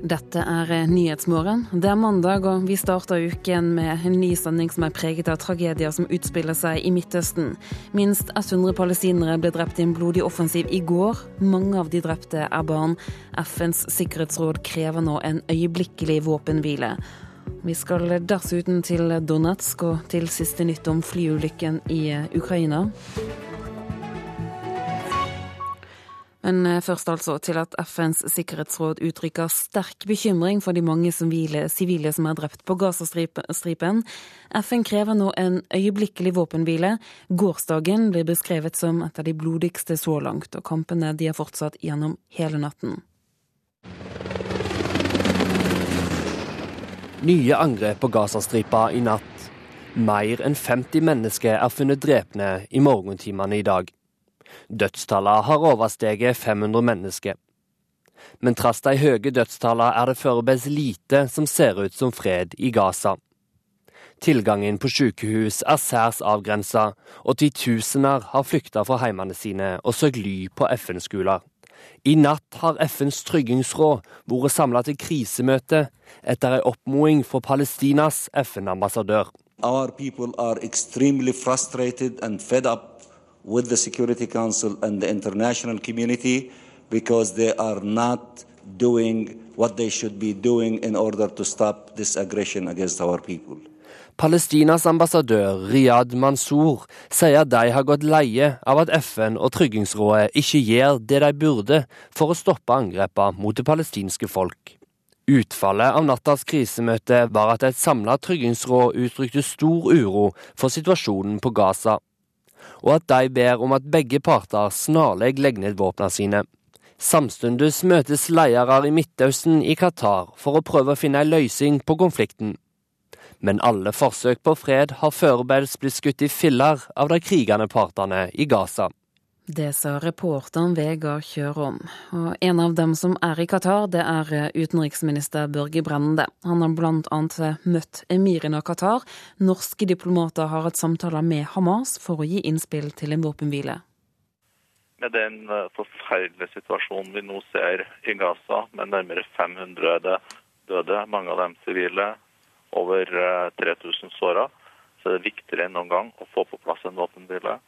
Dette er Nyhetsmorgen. Det er mandag, og vi starter uken med en ny sending som er preget av tragedier som utspiller seg i Midtøsten. Minst 100 palestinere ble drept i en blodig offensiv i går. Mange av de drepte er barn. FNs sikkerhetsråd krever nå en øyeblikkelig våpenhvile. Vi skal dessuten til Donetsk og til siste nytt om flyulykken i Ukraina. Men eh, først altså til at FNs sikkerhetsråd uttrykker sterk bekymring for de mange sivile som er drept på Gazastripen. FN krever nå en øyeblikkelig våpenhvile. Gårsdagen blir beskrevet som et av de blodigste så langt, og kampene de har fortsatt gjennom hele natten. Nye angrep på Gazastripa i natt. Mer enn 50 mennesker er funnet drepne i morgentimene i dag. Dødstallene har oversteget 500 mennesker. Men trass de høye dødstallene er det foreløpig lite som ser ut som fred i Gaza. Tilgangen på sykehus er særs avgrensa, og titusener har flykta fra heimene sine og søkt ly på FN-skoler. I natt har FNs tryggingsråd vært samla til krisemøte etter en oppmoding fra Palestinas FN-ambassadør. Our people are extremely frustrated and fed up with the Security Council and the international community because they are not doing what they should be doing in order to stop this aggression against our people. Palestinas ambassadør Riyad Mansour sier de har gått leie av at FN og Tryggingsrådet ikke gjør det de burde for å stoppe angrepene mot det palestinske folk. Utfallet av nattas krisemøte var at et samla tryggingsråd uttrykte stor uro for situasjonen på Gaza og at de ber om at begge parter snarlig legger ned våpnene sine. Samtidig møtes ledere i Midtøsten i Qatar for å prøve å finne en løsning på konflikten. Men alle forsøk på fred har foreløpig blitt skutt i filler av de krigende partene i Gaza. Det sa reporteren Vegard Kjørom. Og en av dem som er i Qatar, det er eh, utenriksminister Børge Brende. Han har annet eh, møtt emiren av Qatar. Norske diplomater har hatt samtaler med Hamas for å gi innspill til en våpenhvile. Med den eh, forferdelige situasjonen vi nå ser i Gaza, med nærmere 500 døde, mange av dem sivile, over 3000 såra, så er det viktigere enn noen gang å få på plass en våpenhvile.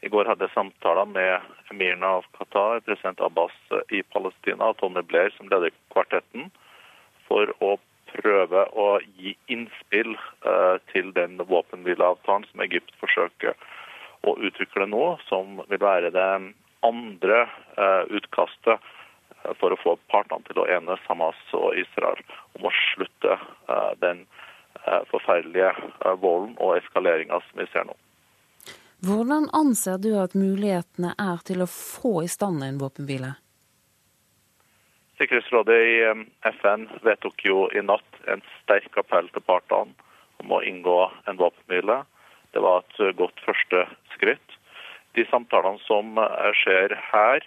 I går hadde jeg samtaler med emiren av Qatar, president Abbas i Palestina og Tony Blair, som leder kvartetten, for å prøve å gi innspill uh, til den våpenhvileavtalen som Egypt forsøker å utvikle nå, som vil være det andre uh, utkastet for å få partene til å enes, Hamas og Israel, om å slutte den forferdelige volden og eskaleringa som vi ser nå. Hvordan anser du at mulighetene er til å få i stand en våpenhvile? Sikkerhetsrådet i FN vedtok jo i natt en sterk appell til partene om å inngå en våpenhvile. Det var et godt første skritt. De samtalene som skjer her,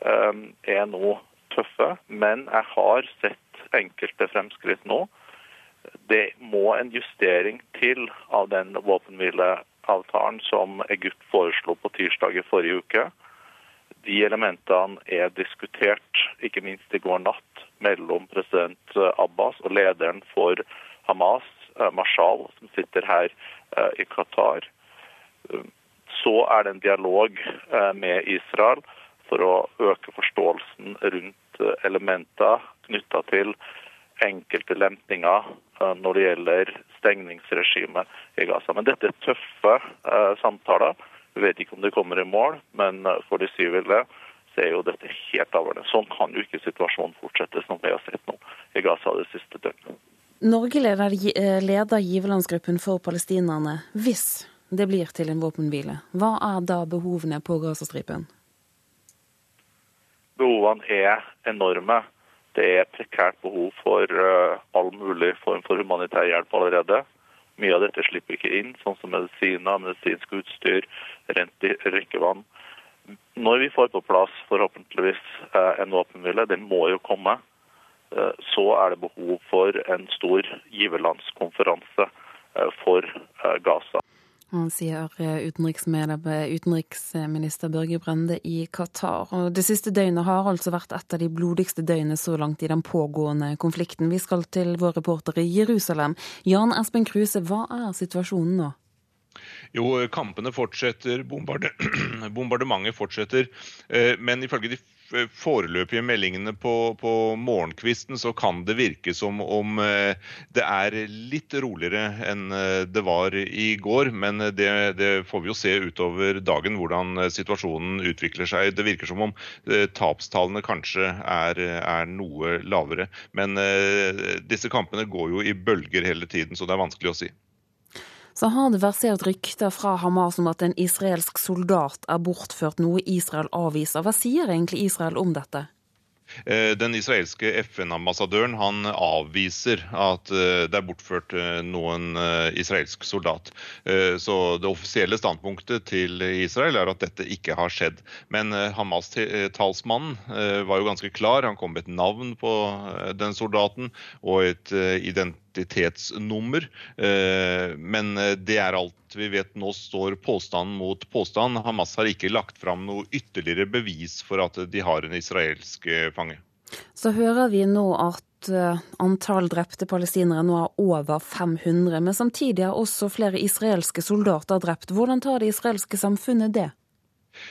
er nå tøffe, men jeg har sett enkelte fremskritt nå. Det må en justering til av den våpenhvile avtalen som Egypt foreslo på tirsdag i forrige uke. De elementene er diskutert, ikke minst i går natt, mellom president Abbas og lederen for Hamas, eh, Mashal, som sitter her eh, i Qatar. Så er det en dialog eh, med Israel for å øke forståelsen rundt elementer knytta til enkelte lempninger eh, når det gjelder stengningsregimet i Gaza. Men dette er tøffe uh, samtaler. Vi vet ikke om de kommer i mål, men eh, for de syvende så er jo dette helt avgjørende. Sånn kan jo ikke situasjonen fortsette som vi har sett nå i Gaza det siste døgnet. Norge leder, leder giverlandsgruppen for palestinerne hvis det blir til en våpenhvile. Hva er da behovene på Gazastripen? Behovene er enorme. Det er prekært behov for uh, all mulig form for humanitær hjelp allerede. Mye av dette slipper ikke inn, sånn som medisiner, medisinsk utstyr, rent i rikkevann. Når vi får på plass forhåpentligvis uh, en våpenhvile, den må jo komme, uh, så er det behov for en stor giverlandskonferanse for Gaza. Han sier eh, utenriksminister Børge Brende i Qatar. Og det siste døgnet har altså vært et av de blodigste døgnene så langt i den pågående konflikten. Vi skal til vår reporter i Jerusalem. Jan Espen Kruse, hva er situasjonen nå? Jo, kampene fortsetter, bombardementet fortsetter. Eh, men ifølge de foreløpige meldingene på, på, morgenkvisten, så kan det virke som om eh, det er litt roligere enn eh, det var i går. Men det, det får vi jo se utover dagen hvordan situasjonen utvikler seg. Det virker som om tapstallene kanskje er, er noe lavere. Men disse kampene går jo i bølger hele tiden, så det er vanskelig å si så har det versert rykter fra Hamas om at en israelsk soldat er bortført, noe Israel avviser. Hva sier egentlig Israel om dette? Eh, den israelske FN-ambassadøren han avviser at eh, det er bortført eh, noen israelsk soldat. Så det offisielle standpunktet til Israel er at dette ikke har skjedd. Men Hamas-talsmannen var jo ganske klar. Han kom med et navn på den soldaten og et identitetsnummer. Men det er alt vi vet nå står påstand mot påstand. Hamas har ikke lagt fram noe ytterligere bevis for at de har en israelsk eh, fange. Så hører vi nå at eh, antall drepte palestinere nå er over 500, men samtidig er også flere israelske soldater drept. Hvordan tar det israelske samfunnet det?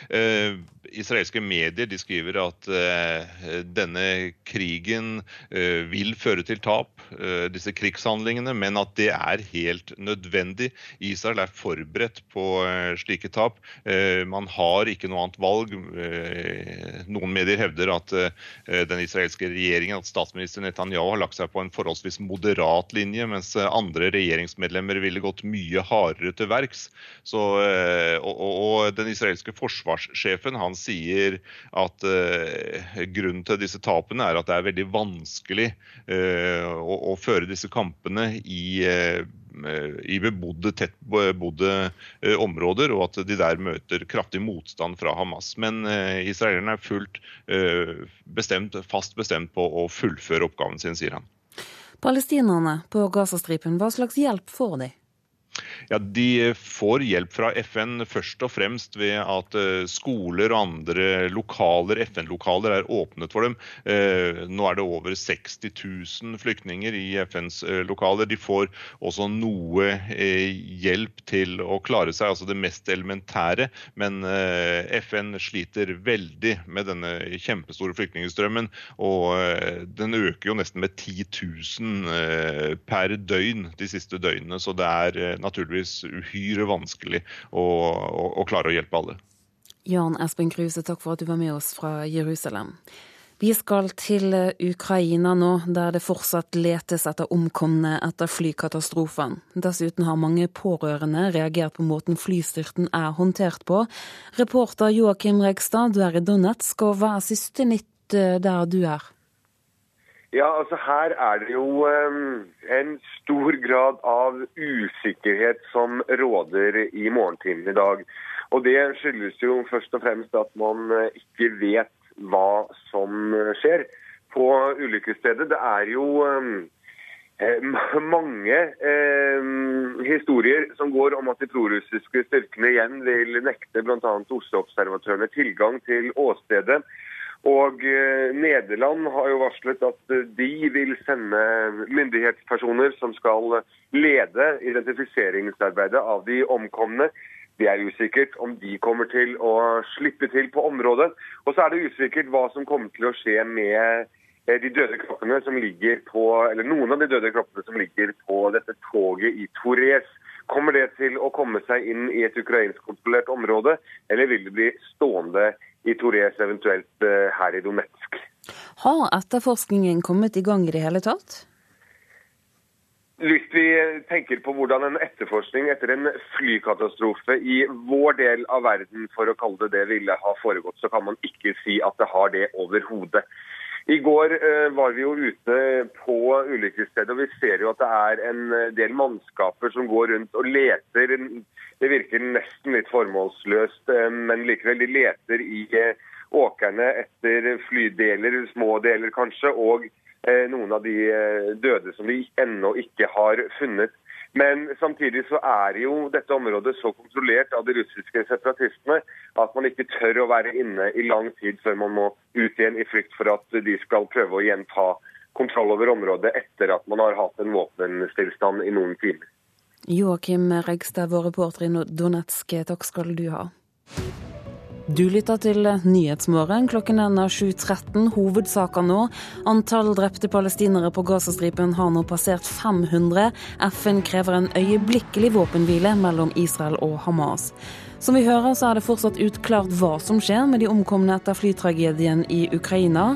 Eh, israelske medier de skriver at eh, denne krigen eh, vil føre til tap, eh, disse krigshandlingene, men at det er helt nødvendig. Israel er forberedt på slike tap. Man har ikke noe annet valg. noen medier hevder at den israelske regjeringen, at statsminister Netanyahu har lagt seg på en forholdsvis moderat linje, mens andre regjeringsmedlemmer ville gått mye hardere til verks. Så, og, og, den israelske forsvarssjefen han sier at uh, grunnen til disse tapene er at det er veldig vanskelig uh, å, å, føre disse kampene i, uh, i bebodde, tett bebodde områder, og at de der møter kraftig motstand fra Hamas. Men israelerne er fullt bestemt, fast bestemt på å fullføre oppgaven sin, sier han. Palestinerne på Gazastripen, hva slags hjelp får de? Ja, De får hjelp fra FN først og fremst ved at eh, skoler og andre lokaler, FN-lokaler er åpnet for dem. Eh, nå er det over 60 000 flyktninger i FNs eh, lokaler. De får også noe hjelp til å klare seg, altså det mest elementære. Men FN sliter veldig med denne kjempestore flyktningstrømmen. Og den øker jo nesten med 10 000 per døgn de siste døgnene. Så det er naturligvis uhyre vanskelig å, å, å klare å hjelpe alle. Jan Espen Kruse, takk for at du var med oss fra Jerusalem. Vi skal til Ukraina nå, der det fortsatt letes etter omkomne etter flykatastrofen. Dessuten har mange pårørende reagert på måten flystyrten er håndtert på. Reporter Joakim Regstad, du er i Donetsk, og hva er siste nytt eh, der du er? Ja, altså Her er det jo um, en stor grad av usikkerhet som råder i morgentimene i dag. Og Det skyldes jo først og fremst at man eh, ikke vet hva som skjer på ulykkesstedet. Det er jo um, mange um, historier som går om at de prorussiske styrkene igjen vil nekte bl.a. Oslo-observatørene tilgang til åstedet. Og eh, Nederland har jo varslet at eh, de vil sende myndighetspersoner som skal lede identifiseringsarbeidet av de omkomne. Det er usikkert om de kommer til å slippe til på området. Og så er det usikkert hva som kommer til å skje med eh, de døde kroppene som ligger på, eller noen av de døde kroppene som ligger på dette toget i Torres. Kommer det til å komme seg inn i et ukrainsk kontrollert område, eller vil det bli stående i Torres, eventuelt eh, her i Donetsk. Har etterforskningen kommet i gang i det hele tatt? Hvis vi tenker på hvordan en etterforskning etter en flykatastrofe i vår del av verden for å kalle det det ville ha foregått, så kan man ikke si at det har det overhodet. I går uh, var vi jo ute på ulykkesstedet, og vi ser jo at det er en del mannskaper som går rundt og leter det virker nesten litt formålsløst, eh, men likevel. De leter i eh, åkrene etter flydeler, små deler kanskje, og eh, noen av de døde som de ennå ikke har funnet. Men samtidig så er jo dette området så kontrollert av de russiske separatistene at man ikke tør å være inne i lang tid før man må ut igjen i frykt for at de skal prøve å gjenta kontroll over området etter at man har hatt en våpenstillstand i noen timer. Joakim Regstad, vår reporter i Donetsk, takk skal du ha. Du lytter til Nyhetsmorgen. Klokken er 7.13. Hovedsaker nå. Antall drepte palestinere på Gazastripen har nå passert 500. FN krever en øyeblikkelig våpenhvile mellom Israel og Hamas. Som vi hører, så er det fortsatt utklart hva som skjer med de omkomne etter flytragedien i Ukraina.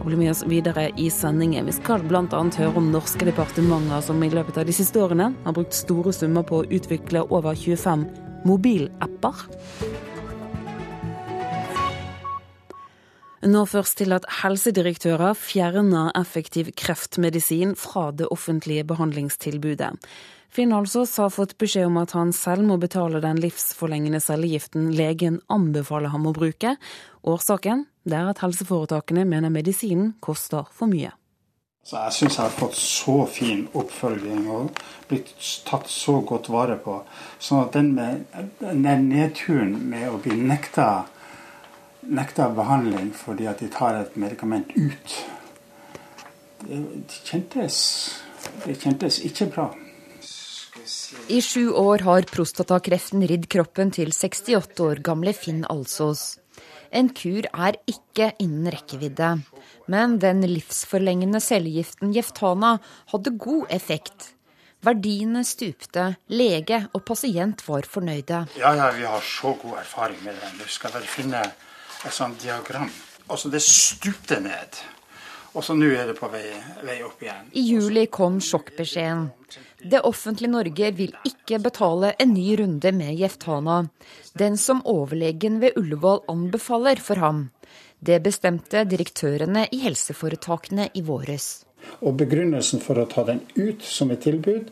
Og bli med oss videre i sendingen. Vi skal bl.a. høre om norske departementer som i løpet av de siste årene har brukt store summer på å utvikle over 25 mobilapper. Nå først til at helsedirektører fjerner effektiv kreftmedisin fra det offentlige behandlingstilbudet. Finn Halsås har fått beskjed om at han selv må betale den livsforlengende cellegiften legen anbefaler ham å bruke. Årsaken er at helseforetakene mener medisinen koster for mye. Så jeg syns jeg har fått så fin oppfølging og blitt tatt så godt vare på. Så den, med, den nedturen med å bli nekta nekta behandling fordi at de tar et medikament ut. Det, kjentes, det kjentes ikke bra. I sju år har prostatakreften ridd kroppen til 68 år gamle Finn Alsås. En kur er ikke innen rekkevidde, men den livsforlengende cellegiften Jeftana hadde god effekt. Verdiene stupte, lege og pasient var fornøyde. Ja, ja, vi har så god erfaring med den. Du skal vel finne et sånt diagram. Altså det stupte ned. Og så nå er det på vei, vei, opp igjen. I juli kom sjokkbeskjeden. Det offentlige Norge vil ikke betale en ny runde med Jeftana. Den som overlegen ved Ullevål anbefaler for ham. Det bestemte direktørene i helseforetakene i våres. Og begrunnelsen for å ta den ut som et tilbud,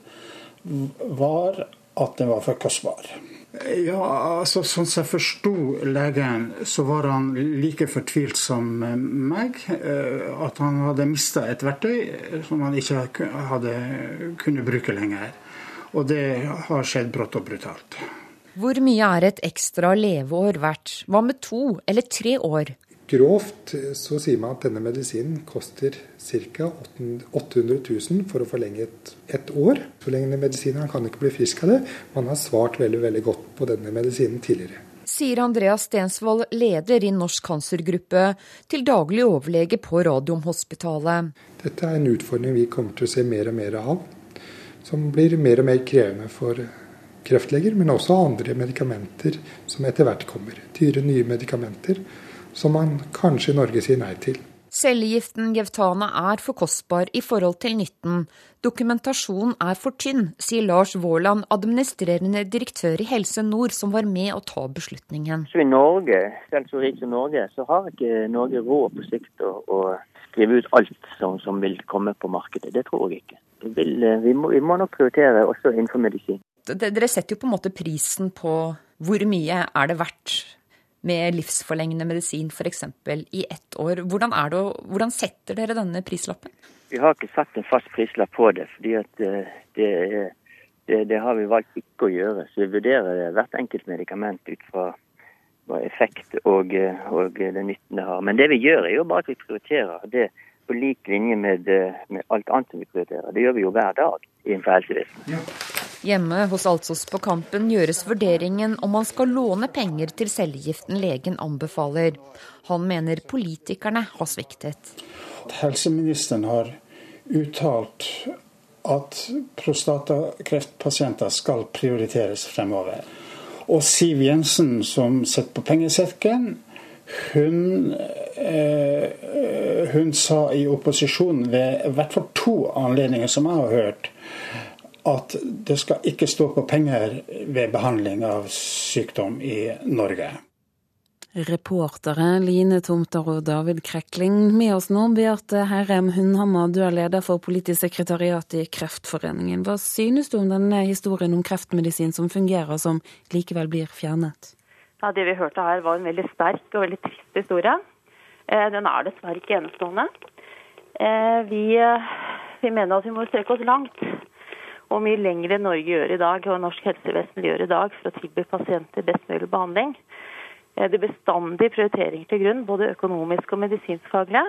var at den var for kostbar. Ja, altså Sånn som jeg forsto legen, så var han like fortvilt som meg. Eh, at han hadde mista et verktøy som han ikke hadde kunnet bruke lenger. Og det har skjedd brått og brutalt. Hvor mye er et ekstra leveår verdt? Hva med to eller tre år? Grovt så sier man at denne medisinen koster ca. 800 000 for å forlenge et, et år. Forlengende medisiner, Han kan ikke bli frisk av det. Man har svart veldig, veldig godt på denne medisinen tidligere. Sier Andreas Stensvold, leder i Norsk cancergruppe, til daglig overlege på Radiumhospitalet. Dette er en utfordring vi kommer til å se mer og mer av. Som blir mer og mer krevende for kreftleger, men også andre medikamenter som etter hvert kommer. Dyre, nye medikamenter som man kanskje i Norge sier nei til. Cellegiften Gevtana er for kostbar i forhold til nytten. Dokumentasjonen er for tynn, sier Lars Våland, administrerende direktør i Helse Nord, som var med å ta beslutningen. Så I Norge, selv så rik som Norge, så har ikke Norge råd på sikt å, å skrive ut alt som, som, vil komme på markedet. Det tror jeg ikke. Vil, eh, vi, må, vi må nok prioritere også innenfor medisin. Dere setter jo på en måte prisen på hvor mye er det verdt med livsforlengende medisin f.eks. i ett år. Hvordan, det, hvordan, setter dere denne prislappen? Vi har ikke satt en fast prislapp på det, fordi eh, det, det, det, har vi valgt ikke å gjøre. Så vi vurderer hvert enkelt medikament ut fra effekt og, og den nytten det har. Men det vi gjør, er jo bare at vi prioriterer det på lik linje med, med alt annet som vi prioriterer. Det gjør vi jo hver dag innenfor helsevesenet. Ja. Hjemme hos Altsos på Kampen gjøres vurderingen om man skal låne penger til cellegiften legen anbefaler. Han mener politikerne har sviktet. Helseministeren har uttalt at prostatakreftpasienter skal prioriteres fremover. Og Siv Jensen, som sitter på pengesekken, hun, eh, hun sa i opposisjon ved i hvert fall to anledninger som jeg har hørt, at det skal ikke stå på penger ved behandling av sykdom i Norge. Reportere Line Tomter og David Krekling med oss nå. Beate Herrem Hundhammer, du er leder for politisk sekretariat i Kreftforeningen. Hva synes du om denne historien om kreftmedisin som fungerer, som likevel blir fjernet? Ja, Det vi hørte her var en veldig sterk og veldig trist historie. Eh, den er dessverre ikke enestående. Eh, vi, eh, vi mener at vi må strekke oss langt Og mye lenger enn Norge gjør i dag, og norsk helsevesen gjør i dag, for å tilby pasienter best mulig behandling. Det er bestandig prioriteringer til grunn, både økonomisk og medisinskfaglige.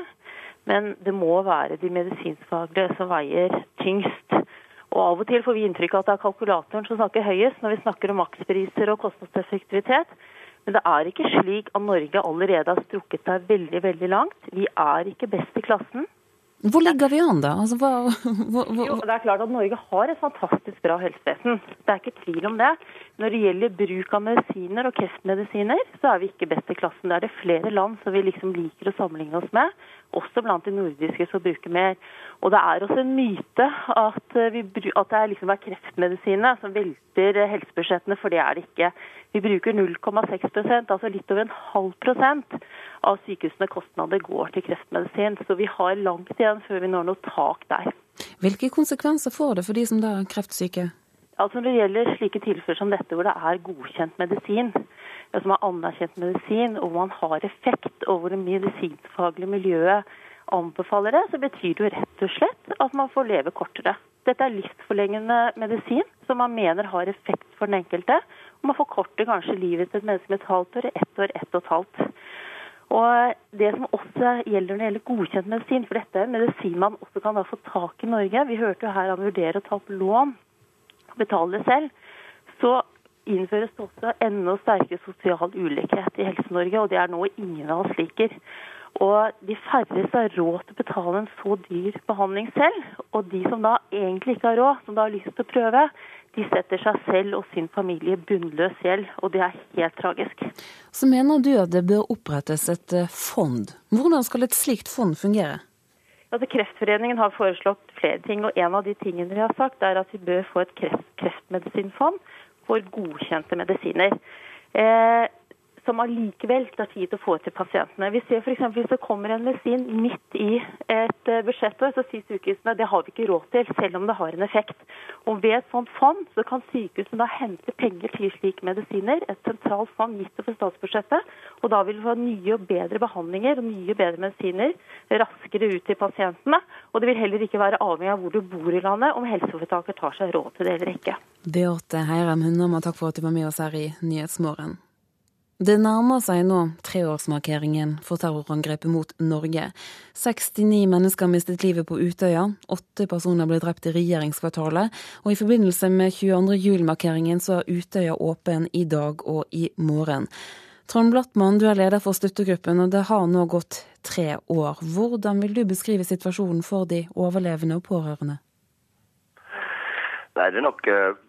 Men det må være de medisinskfaglige som veier tyngst. Og Av og til får vi inntrykk av at det er kalkulatoren som snakker høyest når vi snakker om makspriser og kostnadseffektivitet. Men det er ikke slik at Norge allerede har strukket seg veldig veldig langt. Vi er ikke best i klassen. Hvor ligger vi an, da? Altså, hva, hva, hva... Jo, det er klart at Norge har et fantastisk bra helsevesen. Det er ikke tvil om det. Når det gjelder bruk av medisiner og kreftmedisiner, så er vi ikke best i klassen. Det er det flere land som vi liksom liker å sammenligne oss med også blant de nordiske som bruker mer. Og det er også en myte at, eh, vi, at det er liksom kreftmedisinene som velter helsebudsjettene, for det er det ikke. Vi bruker 0,6% altså litt over en halv prosent av sykehusene kostnader går til kreftmedisin. Så vi har langt igjen før vi når noe tak der. Hvilke konsekvenser får det for de som da er kreftsyke? Altså Når det gjelder slike tilfeller som dette, hvor det er godkjent medisin, som er anerkjent medisin, og man har effekt, og hvor det medisinfaglige miljøet anbefaler det, så betyr det jo rett og slett at man får leve kortere. Dette er livsforlengende medisin som man mener har effekt for den enkelte. Og man forkorter kanskje livet til et menneske med et halvt år, ett år, ett og et halvt. Og Det som også gjelder når det gjelder godkjent medisin, for dette er medisin man også kan da få tak i Norge. Vi hørte jo her han vurderer å ta opp lån og betale det selv. Så innføres også enda sterkere sosial ulikhet i Helse-Norge, og det er noe ingen av oss liker. Og de færreste har råd til å betale en så dyr behandling selv. Og de som da egentlig ikke har råd, som da har lyst til å prøve, de setter seg selv og sin familie bunnløs gjeld, og det er helt tragisk. Så mener du at det bør opprettes et eh, fond. Hvordan skal et slikt fond fungere? Altså, Kreftforeningen har foreslått flere ting, og en av de tingene de har sagt, er at vi bør få et kreftmedisinfond for godkjente medisiner. Eh, som allikevel tar tid å få til pasientene. Vi ser f.eks. hvis det kommer en medisin midt i et eh, budsjettår, så sier sykehusene det har vi ikke råd til, selv om det har en effekt. Og Ved et sånt fond så kan sykehusene da hente penger til slike medisiner, et sentralt fond gitt over statsbudsjettet. og Da vil vi få nye og bedre behandlinger og nye og bedre medisiner raskere ut til pasientene. Og det vil heller ikke være avhengig av hvor du bor i landet, om helseforetaket tar seg råd til det eller ikke. Beate Heirem Hundhammer, takk for at du var med oss her i Nyhetsmorgen. Det nærmer seg nå treårsmarkeringen for terrorangrepet mot Norge. 69 mennesker mistet livet på Utøya, åtte personer ble drept i regjeringskvartalet, og i forbindelse med 22. jul-markeringen så er Utøya åpen i dag og i morgen. Trond Blattmann, du er leder for støttegruppen, og det har nå gått tre år. Hvordan vil du beskrive situasjonen for de overlevende og pårørende? Nei, Det er nok eh,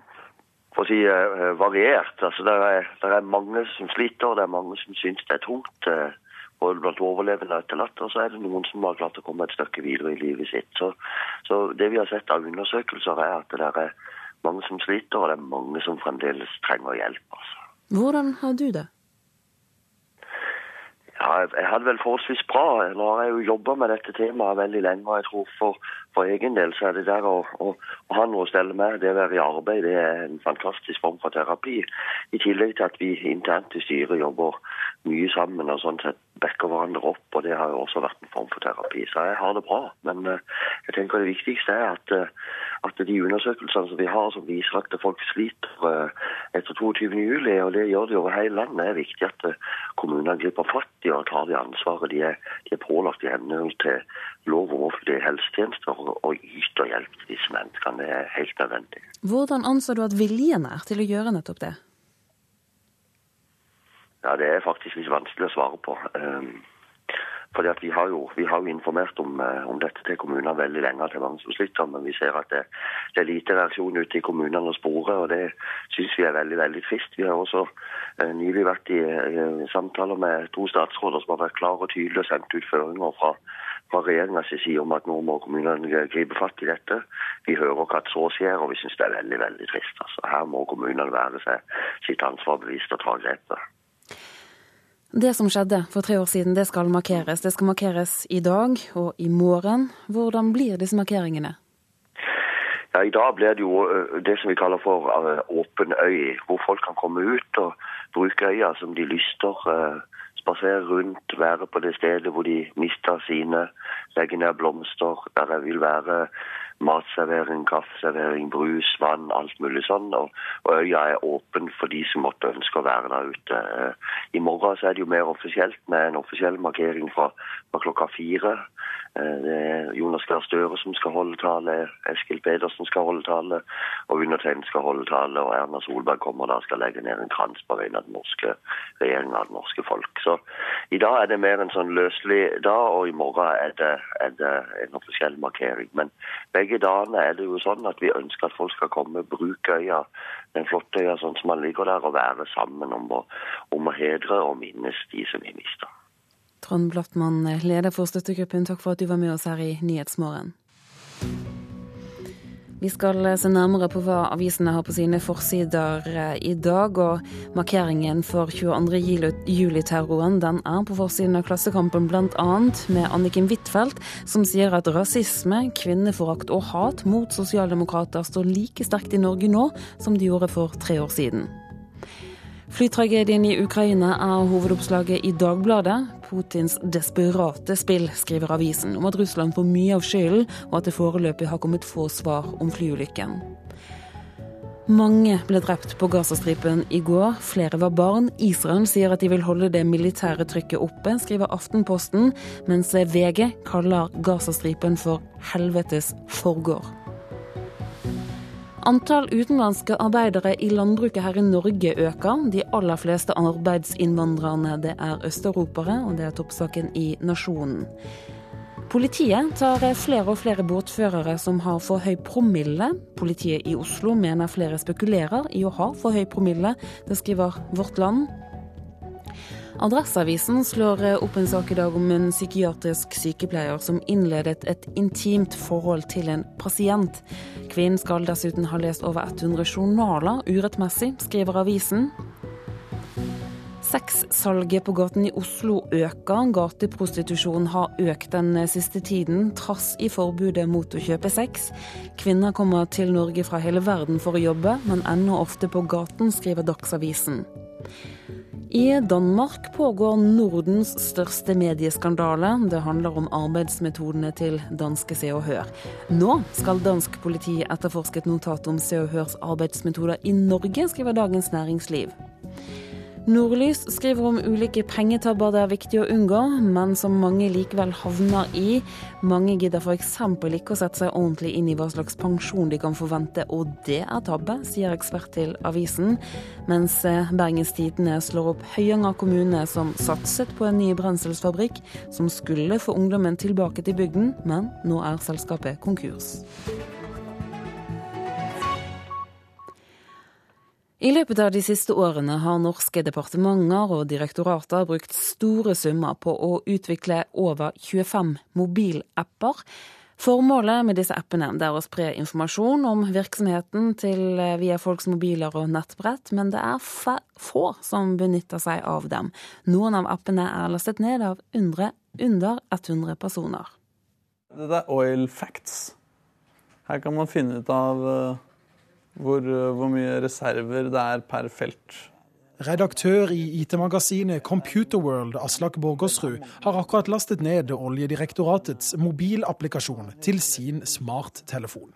for å si, eh, variert. Altså, det er, det er, mange som sliter, og det er mange som syns det er tungt. og både blant overlevende og etterlatte. Og så er det noen som har klart å komme et stykke videre i livet sitt. Så, så det vi har sett av undersøkelser, er at det er mange som sliter, og det er mange som fremdeles trenger hjelp. Altså. Hvordan har du det? Ja, jeg hadde vel forholdsvis bra. Nå har jeg jo jobba med dette temaet veldig lenge. og jeg tror for, for egen del så er det der å, å, å, ha noe å stelle med, det å være i arbeid, det er en fantastisk form for terapi. I tillegg til at vi internt i styret jobber mye sammen og sånn sett backer hverandre opp. og Det har jo også vært en form for terapi. Så jeg har det bra. Men uh, jeg tenker det viktigste er at, uh, at de undersøkelsene som vi har som viser at folk sliter uh, etter 22.07, og det gjør de over hele landet, er viktig at kommunene griper fatt i og tar det ansvaret de er, de er pålagt i henhold til lov om offentlige helsetjenester og, yter hjelp til disse menneskene. Det er helt nødvendig. Hvordan anser du at viljen er til å gjøre nettopp det? Ja, Det er faktisk litt vanskelig å svare på. Um, fordi at Vi har jo, vi har jo informert om, uh, om, dette til kommunene veldig lenge, til mange som sliter, men vi ser at det, det er lite reaksjon ute i kommunene og sporet, og det syns vi er veldig veldig trist. Vi har også eh, nylig vært i uh, samtaler med to statsråder som har vært klare og tydelige og sendt ut føringer fra, fra regjeringas side om at nå må kommunene gripe fatt i dette. Vi hører hva så skjer, og vi syns det er veldig veldig trist. Altså, her må kommunene være seg sitt ansvar bevisst og ta grepet. Det som skjedde for tre år siden, det skal markeres. Det skal markeres i dag og i morgen. Hvordan blir disse markeringene? Ja, I dag blir det jo det som vi kaller for åpen øy, hvor folk kan komme ut og bruke øya som de lyster spasere rundt, være på det stedet hvor de mista sine, legge ned blomster. Der det vil være matservering, kaffeservering, brus, vann, alt mulig sånn. Og, og, øya er åpen for de som måtte ønske å være der ute. I morgen så er det jo mer offisielt med en offisiell markering fra, fra klokka fire. Eh, det er Jonas Gahr Støre som skal holde tale, Eskil Pedersen skal holde tale, og undertegnede skal holde tale. Og Erna Solberg kommer da skal legge ned en krans på vegne av den norske regjeringa og det norske folk. Så i dag er det mer en sånn løselig dag, og i morgen er det, er det en offisiell markering. Men begge dagene er det jo sånn at vi ønsker at folk skal komme, bruke øya, den flotte øya sånn som man ligger der, og være sammen om å, om å hedre og minnes de som vi mista. Trond Blattmann, leder for støttegruppen, takk for at du var med oss her i Nyhetsmorgen. Vi skal se nærmere på hva avisene har på sine forsider eh, i dag. og Markeringen for 22. juli-terroren den er på forsiden av Klassekampen bl.a. med Anniken Huitfeldt, som sier at rasisme, kvinneforakt og hat mot sosialdemokrater står like sterkt i Norge nå som de gjorde for tre år siden. Flytragedien i Ukraina er hovedoppslaget i Dagbladet. Putins desperate spill, skriver avisen, om at Russland får mye av skylden, og at det foreløpig har kommet få svar om flyulykken. Mange ble drept på Gazastripen i går. Flere var barn. Israel sier at de vil holde det militære trykket oppe, skriver Aftenposten, mens VG kaller Gazastripen for helvetes forgård. Antall utenlandske arbeidere i landbruket her i Norge øker. De aller fleste arbeidsinnvandrerne det er østeuropere, og det er toppsaken i Nasjonen. Politiet tar flere og flere båtførere som har for høy promille. Politiet i Oslo mener flere spekulerer i å ha for høy promille. Det skriver Vårt Land. Adresseavisen slår opp en sak i dag om en psykiatrisk sykepleier som innledet et intimt forhold til en pasient. Kvinnen skal dessuten ha lest over 100 journaler urettmessig, skriver avisen. Sexsalget på gaten i Oslo øker. Gateprostitusjon har økt den siste tiden, trass i forbudet mot å kjøpe sex. Kvinner kommer til Norge fra hele verden for å jobbe, men ennå ofte på gaten, skriver Dagsavisen. I Danmark pågår Nordens største medieskandale. Det handler om arbeidsmetodene til danske Se og Hør. Nå skal dansk politi etterforske et notat om Se og Hørs arbeidsmetoder i Norge, skriver Dagens Næringsliv. Nordlys skriver om ulike pengetabber det er viktig å unngå, men som mange likevel havner i. Mange gidder f.eks. ikke å sette seg ordentlig inn i hva slags pensjon de kan forvente, og det er tabbe, sier ekspert til avisen. Mens eh, Bergens Tidende slår opp Høyanger kommune, som satset på en ny brenselsfabrikk som skulle få ungdommen tilbake til bygden, men nå er selskapet konkurs. I løpet av de siste årene har norske departementer og direktorater brukt store summer på å utvikle over 25 mobilapper. Formålet med disse appene er å spre informasjon om virksomheten til eh, via folks mobiler og nettbrett, men det er få som benytter seg av dem. Noen av appene er lastet ned av under, under 100 personer. Det er Oil Facts. Her kan man finne ut av eh, hvor, eh, hvor mye reserver det er per felt. Redaktør i IT-magasinet Computerworld, Aslak Borgersrud, har akkurat lastet ned Oljedirektoratets mobilapplikasjon til sin smarttelefon.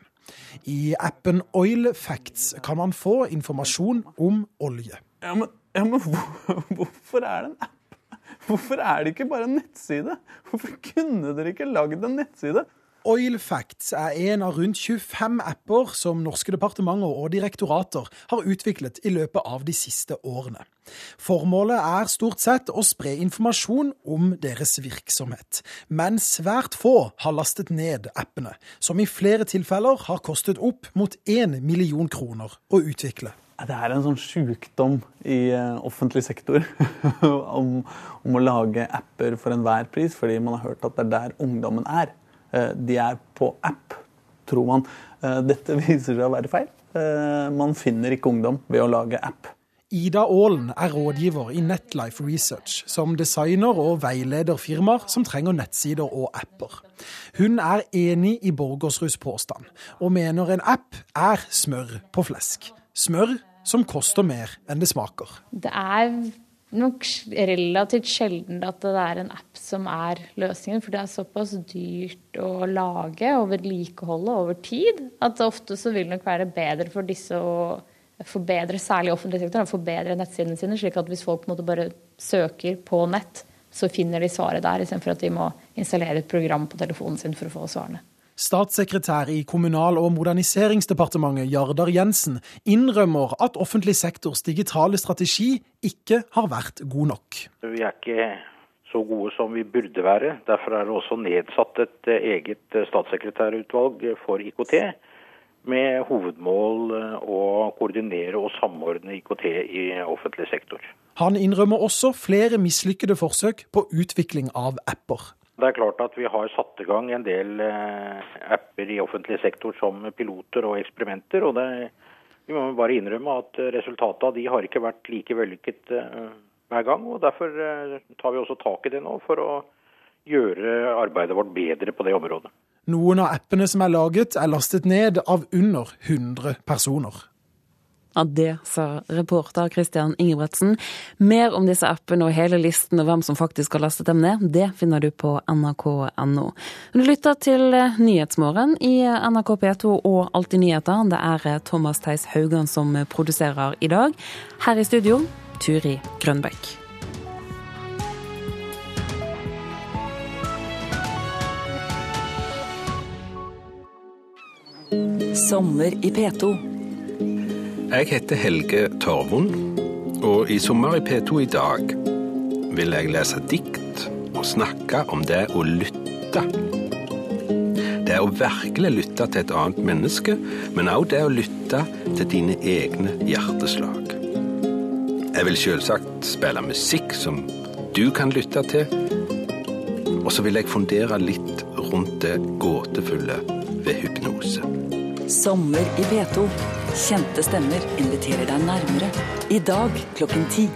I appen Oil Facts kan man få informasjon om olje. Ja, men, ja, men hvor, hvorfor er det en app? Hvorfor er det ikke bare en nettside? Hvorfor kunne dere ikke lagd en nettside? Oil Facts er en av rundt 25 apper som norske departementer og direktorater har utviklet i løpet av de siste årene. Formålet er stort sett å spre informasjon om deres virksomhet, men svært få har lastet ned appene, som i flere tilfeller har kostet opp mot 1 million kroner å utvikle. Det er en sånn sjukdom i eh, offentlig sektor om, om å lage apper for enhver pris, fordi man har hørt at det er der ungdommen er. Eh, de er på app, tror man. Eh, dette viser seg å være feil. Eh, man finner ikke ungdom ved å lage app. Ida Aalen er rådgiver i Netlife Research, som designer og veileder firmaer som trenger nettsider og apper. Hun er enig i Borgersruds påstand, og mener en app er smør på flesk. Smør som koster mer enn det smaker. Det er nok relativt sjelden at det er en app som er løsningen. For det er såpass dyrt å lage og vedlikeholde over tid at ofte så vil det nok være bedre for disse å forbedre, særlig offentlig sektor, å forbedre nettsidene sine. Slik at hvis folk på en måte bare søker på nett, så finner de svaret der, istedenfor at de må installere et program på telefonen sin for å få svarene. Statssekretær i Kommunal- og moderniseringsdepartementet Jardar Jensen innrømmer at offentlig sektors digitale strategi ikke har vært god nok. Vi er ikke så gode som vi burde være. Derfor er det også nedsatt et eget statssekretærutvalg for IKT med hovedmål å koordinere og samordne IKT i offentlig sektor. Han innrømmer også flere mislykkede forsøk på utvikling av apper. Det er klart at vi har satt i gang en del eh, apper i offentlig sektor som piloter og eksperimenter. og det, Vi må bare innrømme at resultatet av de har ikke vært like vellykket eh, hver gang. og Derfor eh, tar vi også tak i det nå for å gjøre arbeidet vårt bedre på det området. Noen av appene som er laget, er lastet ned av under 100 personer. Ja, Det sa reporter Christian Ingebretsen. Mer om disse appene og hele listen og hvem som faktisk har lastet dem ned, det finner du på nrk.no. Du lytter til Nyhetsmorgen i NRK P2 og Alltid nyheter. Det er Thomas Theis Haugan som produserer i dag. Her i studio, Turi Grønbekk. Sommer i P2. Jeg heter Helge Torvund, og i Sommer i P2 i dag vil jeg lese dikt og snakke om det å lytte. Det å virkelig lytte til et annet menneske, men også det å lytte til dine egne hjerteslag. Jeg vil selvsagt spille musikk som du kan lytte til, og så vil jeg fundere litt rundt det gåtefulle ved hypnose. Sommer i P2. Kjente stemmer inviterer deg nærmere. I dag klokken ti.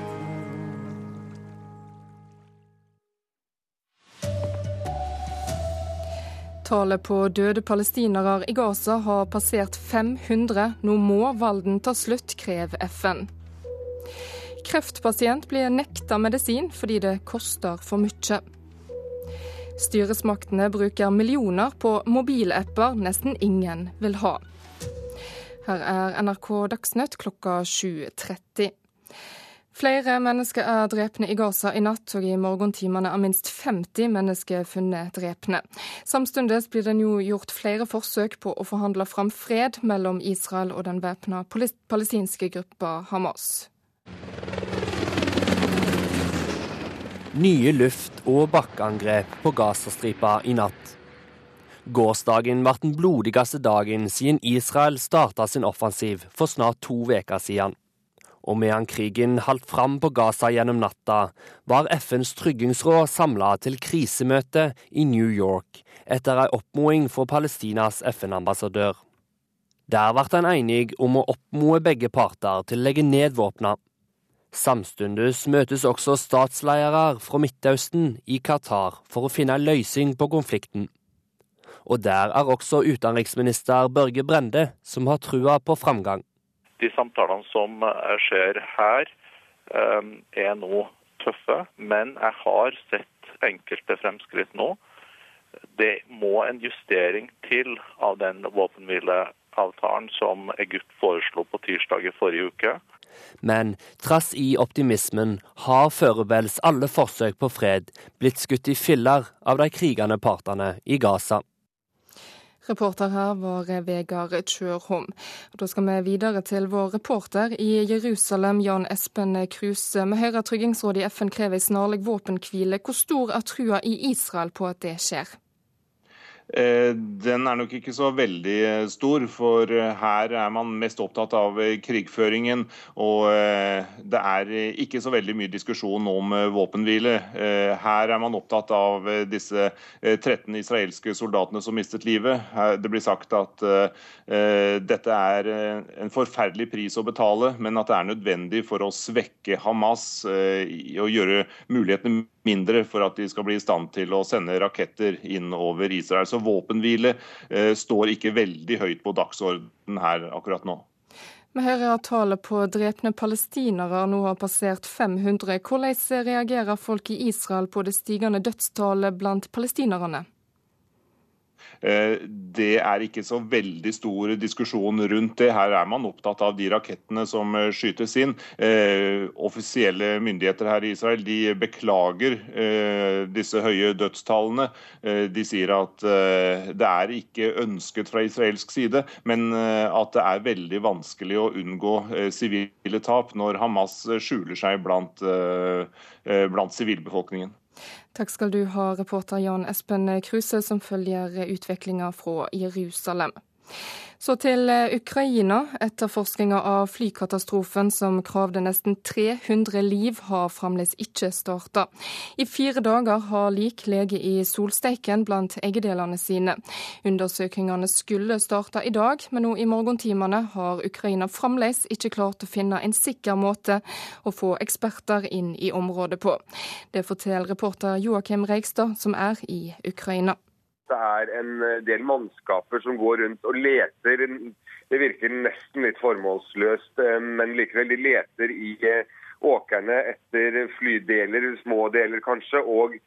Tallet på døde palestinere i Gaza har passert 500. Nå må valden ta slutt, krever FN. Kreftpasient blir nekta medisin fordi det koster for mye. Styresmaktene bruker millioner på mobilapper nesten ingen vil ha. Her er NRK Dagsnytt klokka 7.30. Flere mennesker er drepne i Gaza i natt, og i morgentimene er minst 50 mennesker funnet drepne. Samtidig blir det nå gjort flere forsøk på å forhandle fram fred mellom Israel og den væpna palestinske gruppa Hamas. Nye luft- og bakkeangrep på Gazastripa i natt. Gårsdagen ble den blodigste dagen siden Israel starta sin offensiv for snart to uker siden. Og medan krigen holdt fram på Gaza gjennom natta, var FNs tryggingsråd samla til krisemøte i New York etter ei oppmoding fra Palestinas FN-ambassadør. Der ble en enig om å oppmode begge parter til å legge ned våpna. Samtidig møtes også statsledere fra Midtøsten i Qatar for å finne en løsning på konflikten. Og der er også utenriksminister Børge Brende, som har trua på framgang. De samtalene som skjer her, eh, er nå tøffe, men jeg har sett enkelte fremskritt nå. Det må en justering til av den våpenhvileavtalen som Egypt foreslo på tirsdag i forrige uke. Men trass i optimismen har foreløpig alle forsøk på fred blitt skutt i filler av de krigende partene i Gaza. Reporter her var Vegard Kjørholm. Da skal vi videre til vår reporter i Jerusalem, Jan Espen Kruse. Vi hører Tryggingsrådet i FN krever snarlig våpenhvile. Hvor stor er trua i Israel på at det skjer? Eh, den er nok ikke så veldig eh, stor, for eh, her er man mest opptatt av krigføringen. Og det er ikke så veldig mye diskusjon om våpenhvile. Her er man opptatt av disse 13 israelske soldatene som mistet livet. Det blir sagt at dette er en forferdelig pris å betale, men at det er nødvendig for å svekke Hamas og gjøre mulighetene mindre for at de skal bli i stand til å sende raketter inn over Israel. Så våpenhvile eh, står ikke veldig høyt på dagsordenen her akkurat nå. Vi hører at tallet på drepne palestinere nå har passert 500. Hvordan reagerer folk i Israel på det stigende dødstallet blant palestinerne? Eh, det er ikke så veldig stor diskusjon rundt det. Her er man opptatt av de rakettene som eh, skytes inn. Eh, offisielle myndigheter her i Israel de beklager disse høye dødstallene. De sier at det er ikke ønsket fra israelsk side, men at det er veldig vanskelig å unngå sivile tap når Hamas skjuler seg blant, blant sivilbefolkningen. Takk skal du ha, reporter Jan Espen Kruse, som følger utviklinga fra Jerusalem. Så til eh, Ukraina. Etterforskninga av flykatastrofen som kravde nesten 300 liv, har fremdeles ikke starta. I fire dager har lik lege i solsteiken blant eggedelene sine. Undersøkingene skulle starta i dag, men nå i morgentimene har Ukraina fremdeles ikke klart å finne en sikker måte å få eksperter inn i området på. Det forteller reporter Joakim Reigstad, som er i Ukraina det er en eh, del mannskaper som går rundt og leter. Det virker nesten litt formålsløst, eh, men likevel. De leter i eh, åkrene etter flydeler, små deler kanskje, og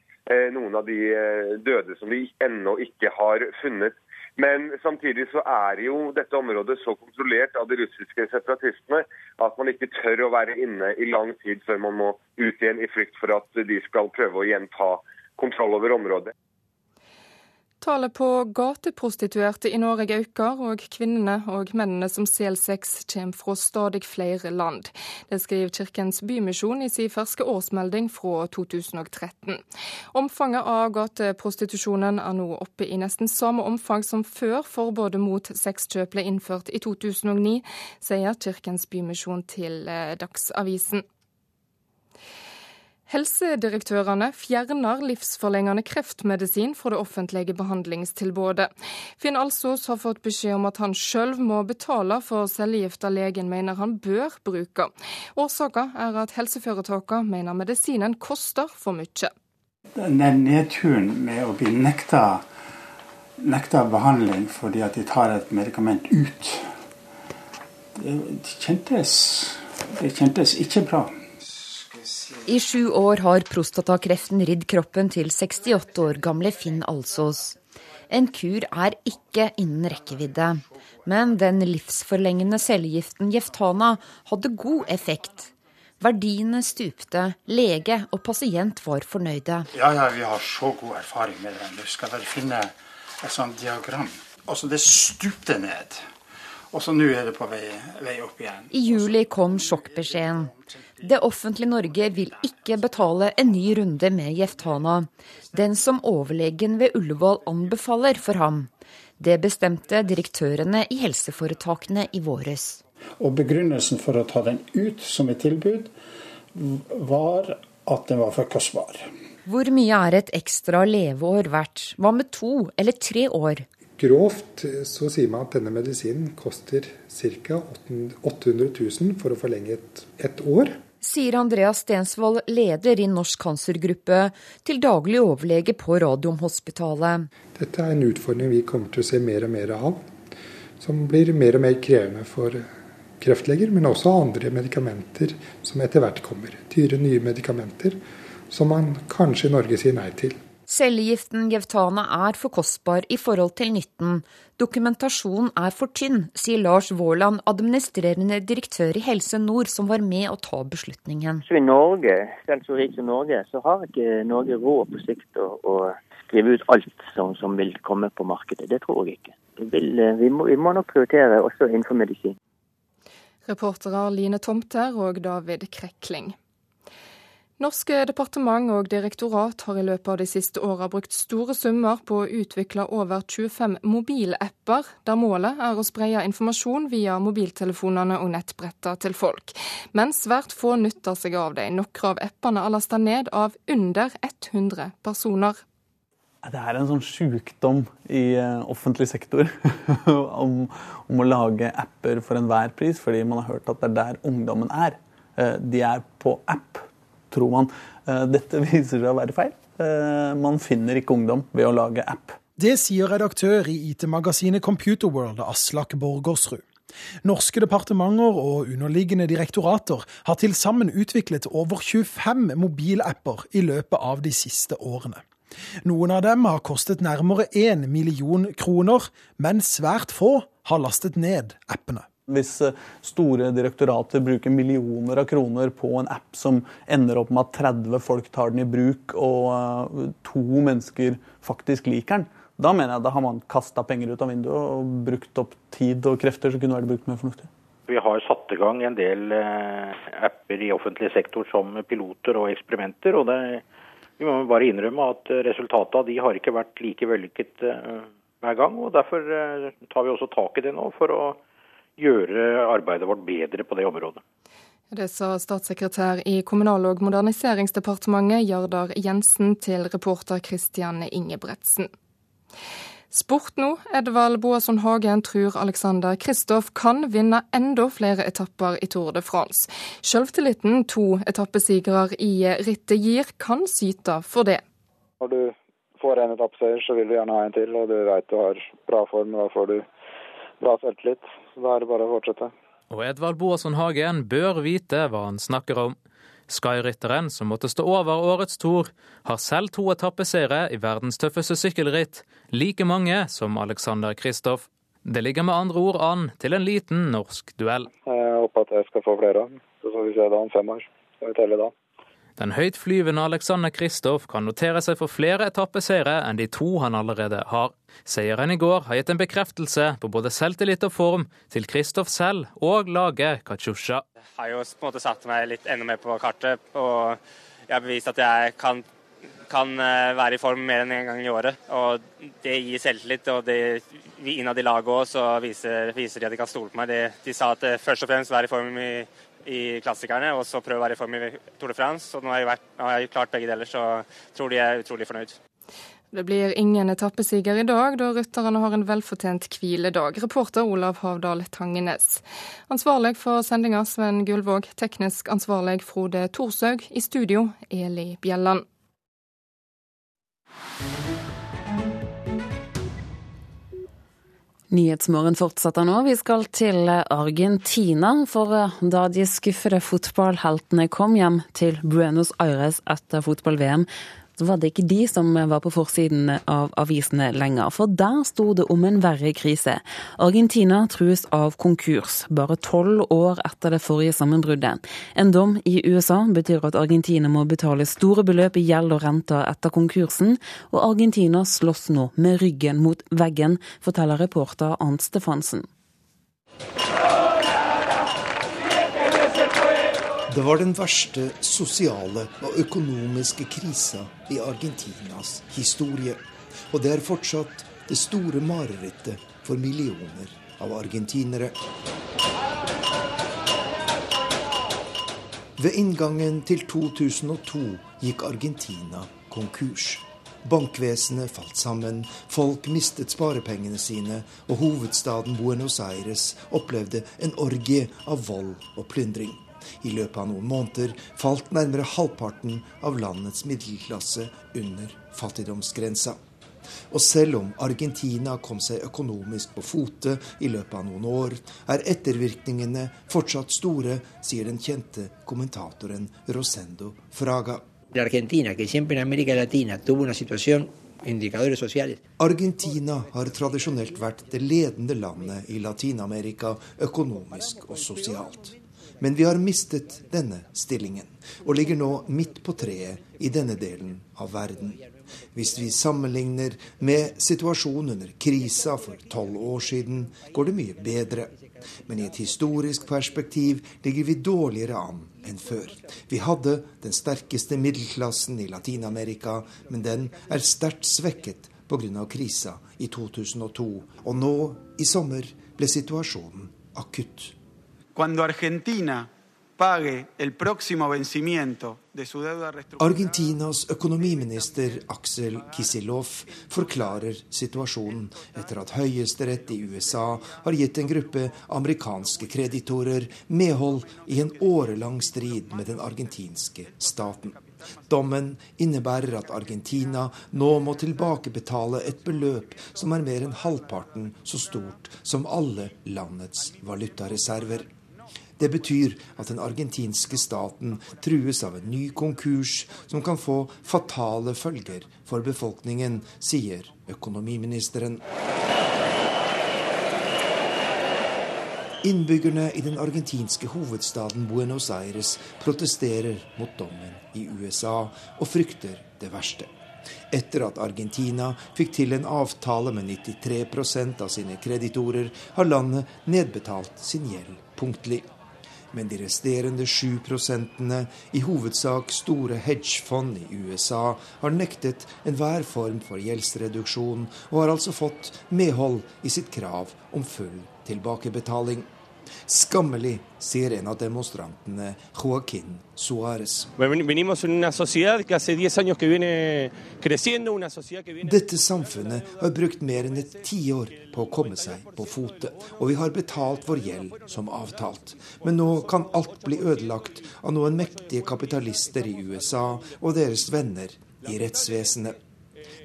noen av de døde som de ennå ikke har funnet. Men samtidig så er jo dette området så kontrollert av de russiske separatistene at man ikke tør å være inne i lang tid før man må ut igjen i frykt for at de skal prøve å gjenta kontroll over området. Tallet på gateprostituerte i Norge øker, og kvinnene og mennene som selger sex kommer fra stadig flere land. Det skriver Kirkens Bymisjon i sin ferske årsmelding fra 2013. Omfanget av gateprostitusjonen er nå oppe i nesten samme omfang som før forbudet mot sexkjøp ble innført i 2009, sier Kirkens Bymisjon til eh, Dagsavisen. Helsedirektørene fjerner livsforlengende kreftmedisin fra det offentlige behandlingstilbudet. Finn Alsos har fått beskjed om at han sjøl må betale for cellegifta legen mener han bør bruke. Årsaken er at helseforetakene mener medisinen koster for mye. Den nedturen med å bli nekta, nekta behandling fordi at de tar et medikament ut, det kjentes, det kjentes ikke bra. I sju år har prostatakreften ridd kroppen til 68 år gamle Finn Alsås. En kur er ikke innen rekkevidde, men den livsforlengende cellegiften Jeftana hadde god effekt. Verdiene stupte, lege og pasient var fornøyde. Ja, ja, vi har så god erfaring med den. Du skal vel finne et sånt diagram. Altså, det stupte ned. Og så nå er det på vei, vei opp igjen. I juli kom sjokkbeskjeden. Det offentlige Norge vil ikke betale en ny runde med Jeftana, den som overlegen ved Ullevål anbefaler for ham. Det bestemte direktørene i helseforetakene i våres. Og Begrunnelsen for å ta den ut som et tilbud, var at den var for kostbar. Hvor mye er et ekstra leveår verdt? Hva med to eller tre år? Grovt så sier man at denne medisinen koster ca. 800 000 for å forlenge et, et år sier Andreas Stensvold, leder i Norsk cancergruppe, til daglig overlege på Radiumhospitalet. Dette er en utfordring vi kommer til å se mer og mer av, som blir mer og mer krevende for kreftleger, men også andre medikamenter som etter hvert kommer. Dyre, nye medikamenter som man kanskje i Norge sier nei til. Cellegiften Gevtana er for kostbar i forhold til nytten. Dokumentasjonen er for tynn, sier Lars Våland, administrerende direktør i Helse Nord, som var med å ta beslutningen. Så I Norge, selv så rik som Norge, så har ikke Norge råd på sikt å, å skrive ut alt som, som, vil komme på markedet. Det tror jeg ikke. Vil, eh, vi, må, vi må nok prioritere også innenfor medisin. Reportere Line Tomter og David Krekling. Norske departement og direktorat har i løpet av de siste åra brukt store summer på å utvikle over 25 mobilapper, der målet er å spreie informasjon via mobiltelefonene og nettbretta til folk. Men svært få nytter seg av dem. Noen av appene er lasta ned av under 100 personer. Det er en sånn sjukdom i eh, offentlig sektor om, om, å lage apper for enhver pris, fordi man har hørt at det er der ungdommen er. Eh, de er på app tror man. Eh, dette viser seg å være feil. Eh, man finner ikke ungdom ved å lage app. Det sier redaktør i IT-magasinet Computerworld, Aslak Borgersrud. Norske departementer og underliggende direktorater har til sammen utviklet over 25 mobilapper i løpet av de siste årene. Noen av dem har kostet nærmere én million kroner, men svært få har lastet ned appene. Hvis eh, store direktorater bruker millioner av kroner på en app som ender opp med at 30 folk tar den i bruk, og eh, to mennesker faktisk liker den, da mener jeg da har man kasta penger ut av vinduet og brukt opp tid og krefter som kunne vært brukt mer fornuftig. Vi har satt i gang en del eh, apper i offentlig sektor som piloter og eksperimenter. og det, Vi må bare innrømme at resultatet av de har ikke vært like vellykket hver gang. og Derfor tar vi også tak i det nå, for å gjøre arbeidet vårt bedre på det området. Det sa statssekretær i Kommunal- og moderniseringsdepartementet Jardar Jensen til reporter Christian Ingebretsen. Sport nå. Edvald Boasson Hagen tror Alexander Kristoff kan vinne enda flere etapper i Tour de France. Selvtilliten to etappesigere i rittet gir, kan syte for det. Når du får en etappeseier, så vil du gjerne ha en til, og du vet du har bra form. Da får du bra selvtillit. Så da er det bare å fortsette. Og Edvard Boasson Hagen bør vite hva han snakker om. Sky-rytteren, som måtte stå over årets tour, har selv to etappeseiere i verdens tøffeste sykkelritt, like mange som Alexander Kristoff. Det ligger med andre ord an til en liten norsk duell. Jeg håper at jeg skal få flere, så får vi se da om fem år. Skal vi telle da. Den høytflyvende Alexander Kristoff kan notere seg for flere etappeseire enn de to han allerede har. Seieren i går har gitt en bekreftelse på både selvtillit og form til Kristoff selv og laget Kachusha. Jeg har jo på en måte satt meg litt enda mer på kartet, og jeg har bevist at jeg kan, kan eh, være i form mer enn én en gang i året. Og Det gir selvtillit, og det, innad i laget òg viser, viser, de at de kan stole på meg. De, de sa at først og fremst være i form i i klassikerne, og så prøve å være i form i Tour de France. Og nå har jeg, vært, har jeg klart begge deler, så tror de er utrolig fornøyd. Det blir ingen etappesiger i dag, da rytterne har en velfortjent hviledag. Reporter Olav Havdal Tangenes. Ansvarlig for sendinga Sven Gullvåg, teknisk ansvarlig Frode Thorshaug, i studio Eli Bjelland. Nyhetsmorgen fortsetter nå. Vi skal til Argentina. For eh, da de skuffede fotballheltene kom hjem til Buenos Aires etter fotball-VM, så var det ikke de som var på forsiden av avisene lenger, for der sto det om en verre krise. Argentina trues av konkurs, bare tolv år etter det forrige sammenbruddet. En dom i USA betyr at Argentina må betale store beløp i gjeld og renter etter konkursen, og Argentina slåss nå med ryggen mot veggen, forteller reporter Arnt Stefansen. Det var den verste sosiale og økonomiske krisa i Argentinas historie. Og det er fortsatt det store marerittet for millioner av argentinere. Ved inngangen til 2002 gikk Argentina konkurs. Bankvesenet falt sammen, folk mistet sparepengene sine, og hovedstaden Buenos Aires opplevde en orgie av vold og plyndring. I løpet av noen måneder falt nærmere halvparten av landets middelklasse under fattigdomsgrensa. Og selv om Argentina kom seg økonomisk på fote i løpet av noen år, er ettervirkningene fortsatt store, sier den kjente kommentatoren Rosendo Fraga. Argentina, que siempre en América Latina tuvo una situación Argentina har tradisjonelt vært det ledende landet i Latin-Amerika økonomisk og sosialt. Men vi har mistet denne stillingen, og ligger nå midt på treet i denne delen av verden. Hvis vi sammenligner med situasjonen under krisa for tolv år siden, går det mye bedre. Men i et historisk perspektiv ligger vi dårligere an enn før. Vi hadde den sterkeste middelklassen i Latin-Amerika, men den er sterkt svekket pga. krisa i 2002. Og nå, i sommer, ble situasjonen akutt. Argentinas økonomiminister Aksel Kisilov forklarer situasjonen etter at høyesterett i USA har gitt en gruppe amerikanske kreditorer medhold i en årelang strid med den argentinske staten. Dommen innebærer at Argentina nå må tilbakebetale et beløp som er mer enn halvparten så stort som alle landets valutareserver. Det betyr at den argentinske staten trues av en ny konkurs som kan få fatale følger for befolkningen, sier økonomiministeren. Innbyggerne i den argentinske hovedstaden Buenos Aires protesterer mot dommen i USA og frykter det verste. Etter at Argentina fikk til en avtale med 93% av sine kreditorer, har landet nedbetalt sin gjeld punktlig. Men de resterende 7 prosentene, i hovedsak store hedgefond i USA, har nektet enhver form for gjeldsreduksjon, og har altså fått medhold i sitt krav om full tilbakebetaling. Skammelig, sier en av demonstrantene, Joaquin Suárez. Dette samfunnet har brukt mer enn et tiår på å komme seg på fote, og vi har betalt vår gjeld som avtalt. Men nå kan alt bli ødelagt av noen mektige kapitalister i USA og deres venner i rettsvesenet.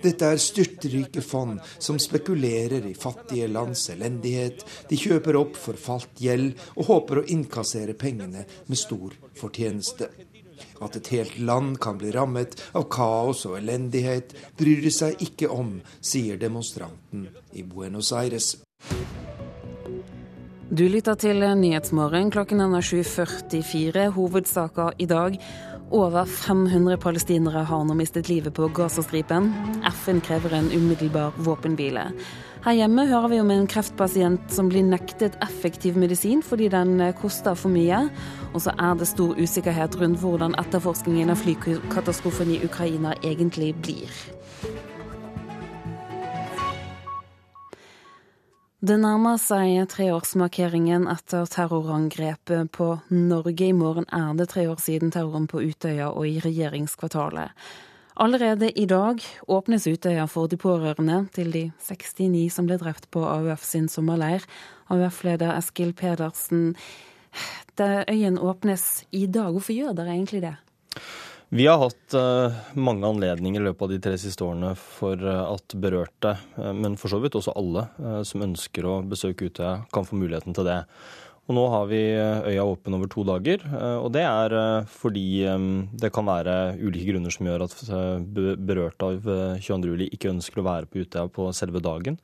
Dette er styrtrike fond som spekulerer i fattige lands elendighet. De kjøper opp forfalt gjeld og håper å innkassere pengene med stor fortjeneste. At et helt land kan bli rammet av kaos og elendighet, bryr de seg ikke om, sier demonstranten i Buenos Aires. Du lytter til Nyhetsmorgen. Klokken er 7.44. Hovedsaker i dag. Over 500 palestinere har nå mistet livet på Gazastripen. FN krever en umiddelbar våpenhvile. Her hjemme hører vi om en kreftpasient som blir nektet effektiv medisin fordi den koster for mye. Og så er det stor usikkerhet rundt hvordan etterforskningen av flykatastrofen i Ukraina egentlig blir. Det nærmer seg treårsmarkeringen etter terrorangrepet på Norge. I morgen er det tre år siden terroren på Utøya og i regjeringskvartalet. Allerede i dag åpnes Utøya for de pårørende til de 69 som ble drept på AUF sin sommerleir. AUF-leder Eskil Pedersen, øyen åpnes i dag. Hvorfor gjør dere egentlig det? Vi har hatt uh, mange anledninger i løpet av de tre siste årene for uh, at berørte, uh, men for så vidt også alle som ønsker å besøke Utøya, kan få muligheten til det. Og nå har vi øya åpen over to dager, og det er fordi det kan være ulike grunner som gjør at berørte av 22. juli ikke ønsker å være på Utøya på selve dagen.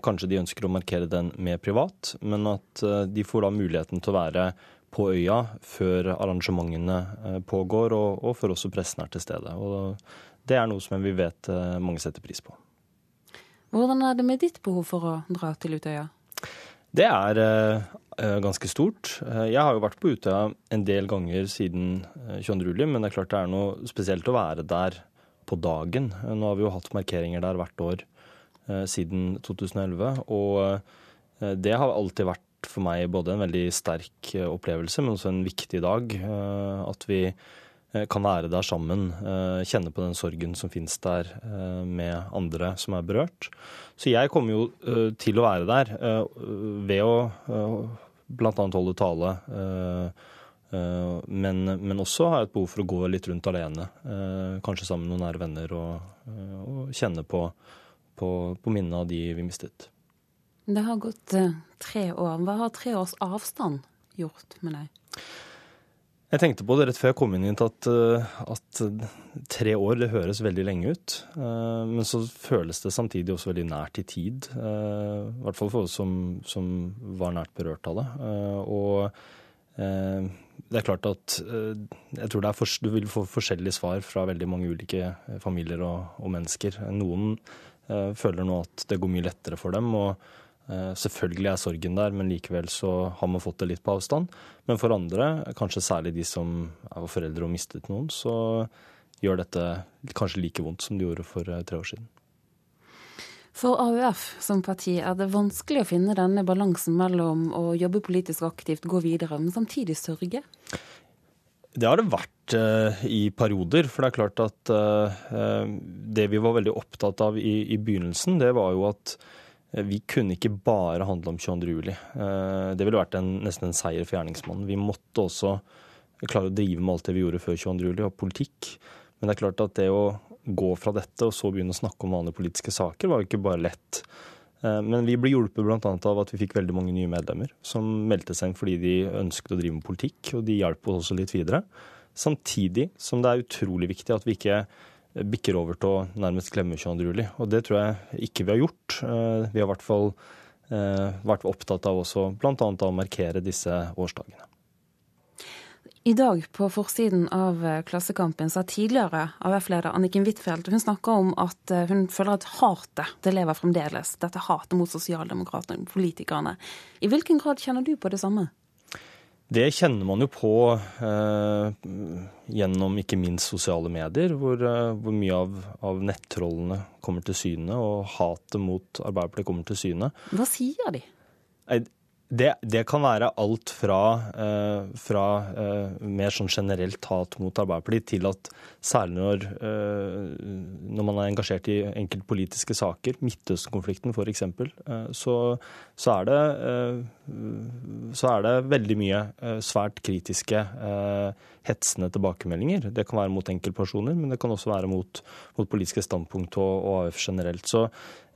Kanskje de ønsker å markere den mer privat, men at de får da muligheten til å være på øya før arrangementene eh, pågår, og, og før også pressen er til stede. Og det er noe som vi vet eh, mange setter pris på. Hvordan er det med ditt behov for å dra til Utøya? Det er uh, ganske stort. Jeg har jo vært på Utøya en del ganger siden 22. juli, men det er klart det er noe spesielt å være der på dagen. Nå har vi jo hatt markeringer der hvert år siden 2011, og det har alltid vært for meg både en veldig sterk eh, opplevelse, men også en viktig dag. Eh, at vi eh, kan være der sammen, kjenne på den sorgen som finnes der med andre som er berørt. Så jeg kommer jo til å være der ved å bl.a. holde tale. Men, men, også har jeg et behov for å gå litt rundt alene, kanskje sammen med noen nære venner, og, og kjenne på, på, på minnene av de vi mistet. Det har gått uh, tre år. Hva har tre års avstand gjort med deg? Jeg tenkte på det rett før jeg kom inn hit, at, uh, at tre år det høres veldig lenge ut. Men så føles det samtidig også veldig nært i tid. I hvert fall for oss som, som var nært berørt av det. Og det er klart at jeg tror for, du vil få forskjellige svar fra veldig mange ulike familier og, og mennesker. Noen føler nå at det går mye lettere for dem. og Eh, selvfølgelig er sorgen der, men likevel så har man fått det litt på avstand. Men for andre, kanskje særlig de som er foreldre og mistet noen, så gjør dette kanskje like vondt som det gjorde for eh, tre år siden. For AUF som parti er det vanskelig å finne denne balansen mellom å jobbe politisk aktivt, gå videre, men samtidig sørge? Det har det vært eh, i perioder. For det er klart at eh, det vi var veldig opptatt av i, i begynnelsen, det var jo at Eh, vi kunne ikke bare handle om 22. juli. Eh, det ville vært en, nesten en seier for gjerningsmannen. Vi måtte også klare å drive med alt det vi gjorde før 22.07. og politikk. Men det er klart at det å gå fra dette og så begynne å snakke om vanlige politiske saker, var jo ikke bare lett. Eh, men vi ble hjulpet bl.a. av at vi fikk veldig mange nye medlemmer som meldte seg inn fordi de ønsket å drive med politikk, og de hjalp oss også litt videre. Samtidig som det er utrolig viktig at vi ikke bikker over til å nærmest klemme 22. juli. Og det tror jeg ikke vi har gjort. Eh, vi har i hvert fall eh, vært opptatt av også bl.a. å markere disse årsdagene. I dag på forsiden av eh, Klassekampen sa tidligere AUF-leder Anniken Huitfeldt hun snakker om at hun føler at hatet det lever fremdeles. Dette hatet mot sosialdemokratene, politikerne. I hvilken grad kjenner du på det samme? Det kjenner man jo på eh, gjennom ikke minst sosiale medier, hvor, eh, hvor mye av, av nettrollene kommer til syne, og hatet mot Arbeiderpartiet kommer til syne. Hva sier de? Det, det, kan være alt fra, eh, fra eh, mer sånn generelt hat mot Arbeiderpartiet, til at særlig når, eh, når man er engasjert i enkeltpolitiske saker, Midtøsten-konflikten f.eks., så, så, er det, så er det veldig mye svært kritiske, hetsende tilbakemeldinger. Det kan være mot enkeltpersoner, men det kan også være mot, mot politiske standpunkt og, og AUF generelt. Så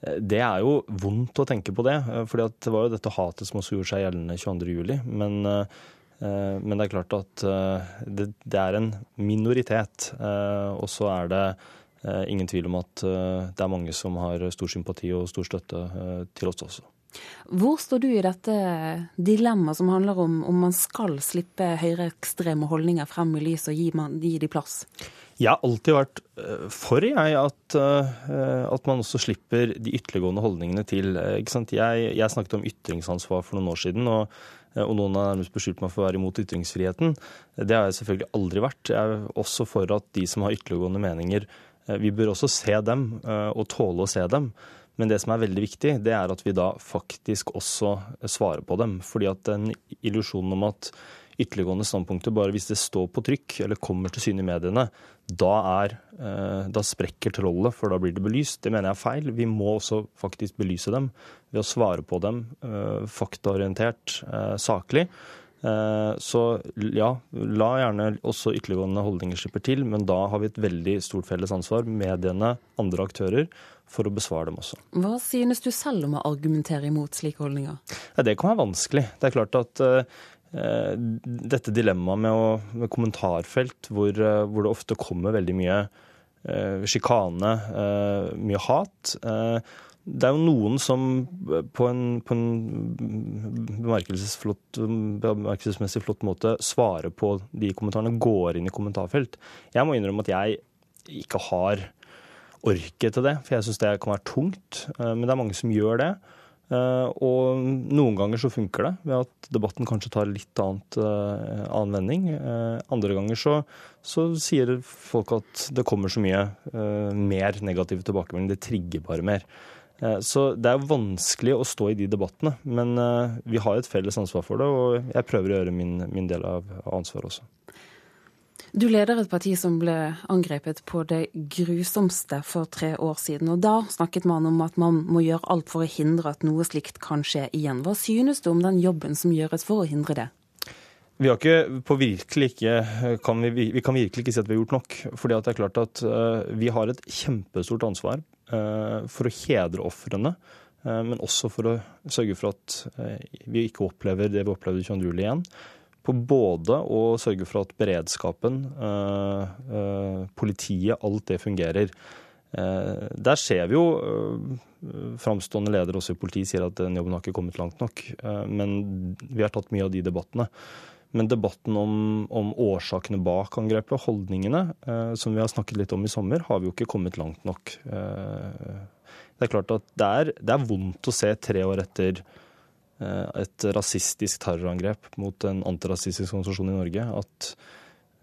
det er jo vondt å tenke på det, eh, for det var jo dette hatet som også gjorde seg gjeldende 22.07. Men, eh, men det er klart at eh, det, det er en minoritet. Og så er det ingen tvil om at det er mange som har stor sympati og stor støtte til oss også. Hvor står du i dette dilemmaet som handler om om man skal slippe høyreekstreme holdninger frem i lyset og gi, man, gi de plass? Jeg har alltid vært eh, for jeg, at, eh, at, man også slipper de ytterliggående holdningene til. Eh, jeg, jeg, snakket om ytringsansvar for noen år siden. og, og noen har nærmest beskyldt meg for å være imot ytringsfriheten. Det har jeg selvfølgelig aldri vært. Jeg er også for at de som har ytterliggående meninger, vi bør også se dem og tåle å se dem. Men det som er veldig viktig, det er at vi da faktisk også svarer på dem. Fordi at den illusjonen om at ytterliggående standpunkter bare hvis det står på trykk eller kommer til syne i mediene, da, er, eh, da sprekker trollet, for da blir det belyst. Det mener jeg er feil. Vi må også faktisk belyse dem ved å svare på dem eh, faktaorientert, eh, saklig. Så ja, la gjerne også ytterliggående holdninger slippe til, men da har vi et veldig stort felles ansvar, mediene, andre aktører, for å besvare dem også. Hva synes du selv om å argumentere imot slike holdninger? Ja, det kan være vanskelig. Det er klart at uh, dette dilemmaet med, med, kommentarfelt, hvor, uh, hvor, det ofte kommer veldig mye uh, sjikane, mye hat. Det er jo noen som på en, på en bemerkelsesmessig flott måte svarer på de kommentarene, går inn i kommentarfelt. Jeg må innrømme at jeg ikke har orket til det, for jeg syns det kan være tungt. Men det er mange som gjør det. Eh, og noen ganger så funker det, ved at debatten kanskje tar litt annet, uh, annen vending. Andre ganger så, så, sier folk at det kommer så mye mer negativ tilbakemelding. Det trigger bare mer. Så det er vanskelig å stå i de debattene, men vi har et felles ansvar for det, og jeg prøver å gjøre min, min del av ansvaret også. Du leder et parti som ble angrepet på det grusomste for tre år siden. og Da snakket man om at man må gjøre alt for å hindre at noe slikt kan skje igjen. Hva synes du om den jobben som gjøres for å hindre det? Vi, ikke, kan vi, vi, kan virkelig ikke si at vi har gjort nok. fordi det er klart at uh, Vi har et kjempestort ansvar uh, for å hedre ofrene. Uh, men også for å sørge for at vi ikke opplever det vi opplevde 22. juli igjen på både å sørge for at beredskapen, eh, eh, politiet, alt det fungerer. Eh, der ser vi jo framstående ledere også i politiet sier at den jobben har ikke kommet langt nok. Men vi har tatt mye av de debattene. Men debatten om, om årsakene bak angrepet, holdningene, som vi har snakket litt om i sommer, har vi jo ikke kommet langt nok. det er klart at det er, det er vondt å se tre år etter et rasistisk terrorangrep mot en antirasistisk organisasjon i Norge. At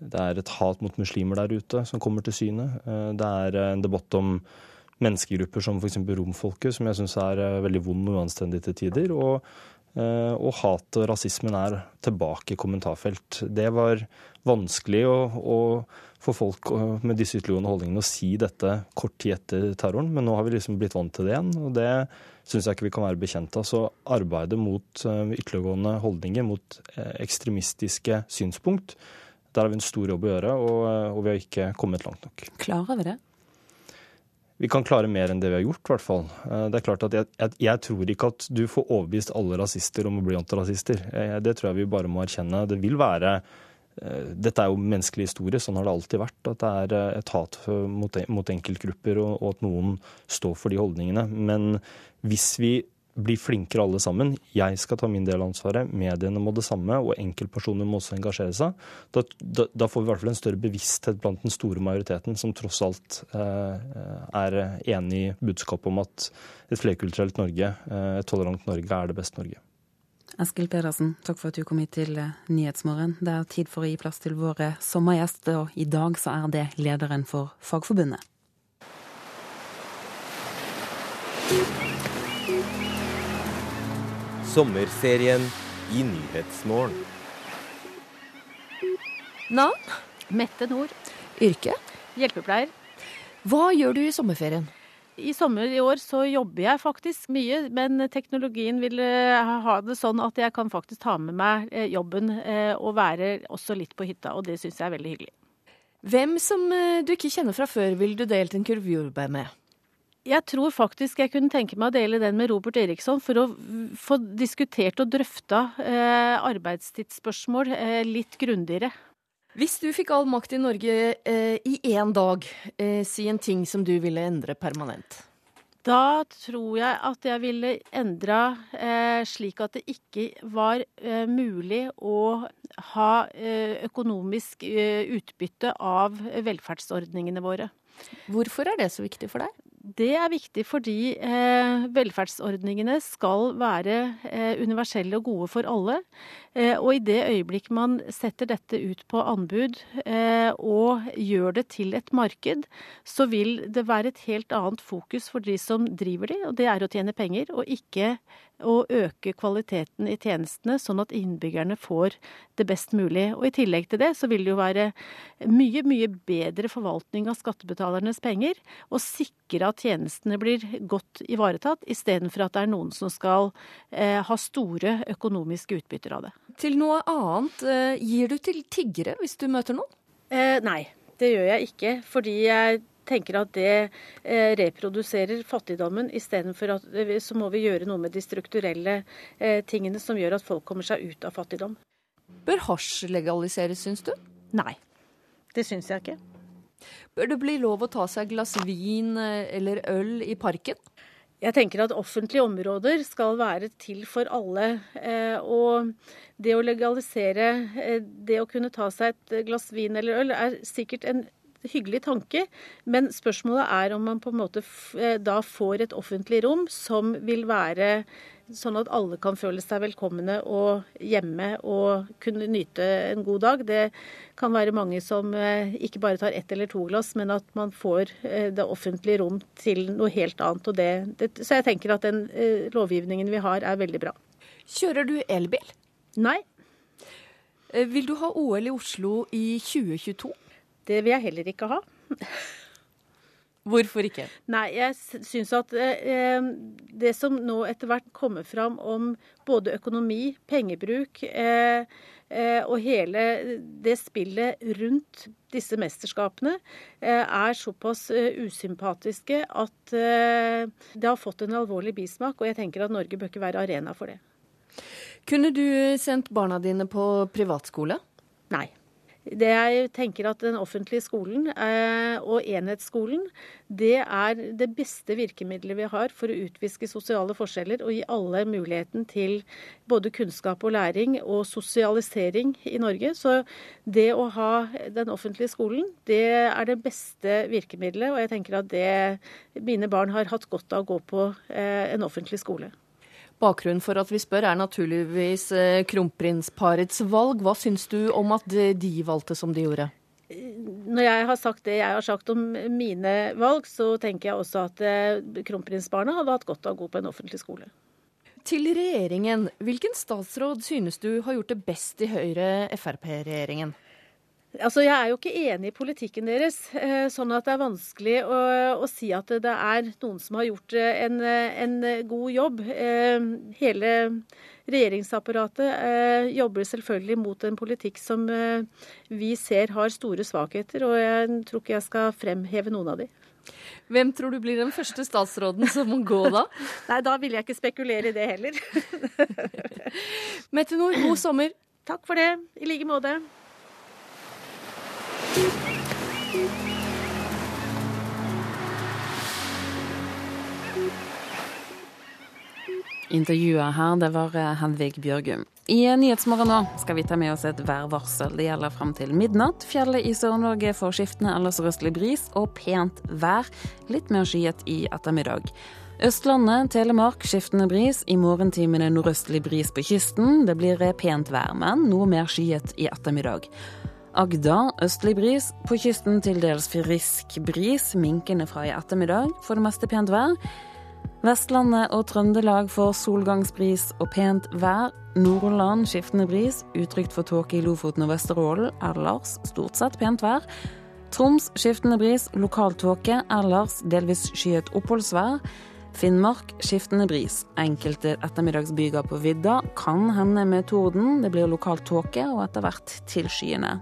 det er et hat mot muslimer der ute som kommer til syne. Eh, det er en debatt om menneskegrupper som f.eks. romfolket, som jeg syns er eh, veldig vond og uanstendig til tider. Og, og hat og rasismen er tilbake i kommentarfelt. Det var vanskelig å, å for folk med disse ytterliggående holdningene å si dette kort tid etter terroren, men nå har vi liksom blitt vant til det igjen. og det syns jeg ikke vi kan være bekjent av. Så arbeidet mot uh, ytterliggående holdninger, mot uh, ekstremistiske synspunkt, Der har vi en stor jobb å gjøre, og, og vi har ikke kommet langt nok. Klarer vi det? Vi kan klare mer enn det vi har gjort, i hvert fall. Det er klart at jeg, jeg, jeg, tror ikke at du får overbevist alle rasister om å bli antirasister. Det tror jeg vi bare må erkjenne. Det vil være dette er jo menneskelig historie, sånn har det alltid vært. At det er et hat mot, mot enkeltgrupper, og, og, at noen står for de holdningene. Men hvis vi blir flinkere alle sammen. Jeg skal ta min del av ansvaret, mediene må det samme, og enkeltpersoner må også engasjere seg. Da, da, da, får vi i hvert fall en større bevissthet blant den store majoriteten, som tross alt eh, er enig i budskapet om at et flerkulturelt Norge, eh, et tolerant Norge, er det beste Norge. Eskil Pedersen, takk for at du kom hit til eh, Nyhetsmorgen. Det er tid for å gi plass til våre sommergjester, og i dag så er det lederen for Fagforbundet. Sommerserien i Nyhetsmorgen. Navn? Mette Nord. Yrke? Hjelpepleier. Hva gjør du i sommerferien? I sommer i år så jobber jeg faktisk mye, men teknologien vil eh, ha det sånn at jeg kan faktisk ta med meg eh, jobben eh, og være også litt på hytta, og det syns jeg er veldig hyggelig. Hvem som du ikke kjenner fra før, vil du delt en kurv jordbær med? Jeg tror faktisk jeg kunne tenke meg å dele den med Robert Eriksson for å få diskutert og drøfta arbeidstidsspørsmål litt grundigere. Hvis du fikk all makt i Norge eh, i én dag, eh, si en ting som du ville endre permanent. Da tror jeg at jeg ville endra eh, slik at det ikke var eh, mulig å ha økonomisk utbytte av velferdsordningene våre. Hvorfor er det så viktig for deg? Det er viktig fordi eh, velferdsordningene skal være eh, universelle og gode for alle. Eh, og i det øyeblikk man setter dette ut på anbud eh, og gjør det til et marked, så vil det være et helt annet fokus for de som driver de, og det er å tjene penger, og ikke å øke kvaliteten i tjenestene, sånn at innbyggerne får det best mulig. Og I tillegg til det så vil det jo være mye, mye bedre forvaltning av skattebetalernes penger, og sikre at tjenestene blir godt ivaretatt, istedenfor at det er noen som skal eh, ha store økonomiske utbytter av det. Til noe annet, eh, gir du til tiggere hvis du møter noen? Eh, nei, det gjør jeg ikke. Fordi jeg tenker at det eh, reproduserer fattigdommen. Istedenfor at eh, så må vi gjøre noe med de strukturelle eh, tingene som gjør at folk kommer seg ut av fattigdom. Bør hasj legaliseres, syns du? Nei, det syns jeg ikke. Bør det bli lov å ta seg et glass vin eller øl i parken? Jeg tenker at offentlige områder skal være til for alle. Og det å legalisere det å kunne ta seg et glass vin eller øl, er sikkert en hyggelig tanke, men spørsmålet er om man på en måte eh, da får et offentlig rom som vil være sånn at alle kan føle seg velkomne og hjemme og kunne nyte en god dag. Det kan være mange som eh, ikke bare tar ett eller to glass, men at man får eh, det offentlige rom til noe helt annet. Det, det, så jeg tenker at den lovgivningen vi har er veldig bra. Kjører du elbil? Nei. Vil du ha OL i Oslo i 2022? Det vil jeg heller ikke ha. Hvorfor ikke? Nei, jeg syns at eh, det som nå etter hvert kommer fram om både økonomi, pengebruk eh, eh, og hele det spillet rundt disse mesterskapene, eh, er såpass eh, usympatiske at eh, det har fått en alvorlig bismak. Og jeg tenker at Norge bør ikke være arena for det. Kunne du sendt barna dine på privatskole? Nei. Det jeg tenker at Den offentlige skolen eh, og enhetsskolen det er det beste virkemidlet vi har for å utviske sosiale forskjeller og gi alle muligheten til både kunnskap og læring og sosialisering i Norge. Så det å ha den offentlige skolen, det er det beste virkemidlet. Og jeg tenker at det, mine barn har hatt godt av å gå på eh, en offentlig skole. Bakgrunnen for at vi spør er naturligvis eh, kronprinsparets valg. Hva syns du om at de valgte som de gjorde? Når jeg har sagt det jeg har sagt om mine valg, så tenker jeg også at eh, kronprinsbarna hadde hatt godt av å gå på en offentlig skole. Til regjeringen. Hvilken statsråd synes du har gjort det best i Høyre-Frp-regjeringen? Altså, Jeg er jo ikke enig i politikken deres, eh, sånn at det er vanskelig å, å si at det er noen som har gjort eh, en, en god jobb. Eh, hele regjeringsapparatet jobber selvfølgelig mot en politikk som vi ser har store svakheter, og jeg tror ikke jeg skal fremheve noen av de. Hvem tror du blir den første statsråden som må gå da? Nei, da vil jeg ikke spekulere i det heller. Mette Nord, god sommer. Takk for det. I like måte. Intervjuet her, det var eh, Henvig Bjørgum. I Nyhetsmorgen nå skal vi ta med oss et værvarsel. Det gjelder fram til midnatt. Fjellet i Sør-Norge får skiftende eller sørøstlig bris og pent vær. Litt mer skyet i ettermiddag. Østlandet, Telemark skiftende bris. I morgentimene nordøstlig bris på kysten. Det blir pent vær, men noe mer skyet i ettermiddag. Agda østlig bris. På kysten til dels frisk bris. Minkende fra i ettermiddag. For det meste pent vær. Vestlandet og Trøndelag får solgangsbris og pent vær. Nordland skiftende bris, utrygt for tåke i Lofoten og Vesterålen. Ellers stort sett pent vær. Troms skiftende bris, lokal tåke. Ellers delvis skyet oppholdsvær. Finnmark skiftende bris. Enkelte ettermiddagsbyger på vidda kan hende med torden. Det blir lokal tåke og etter hvert tilskyende.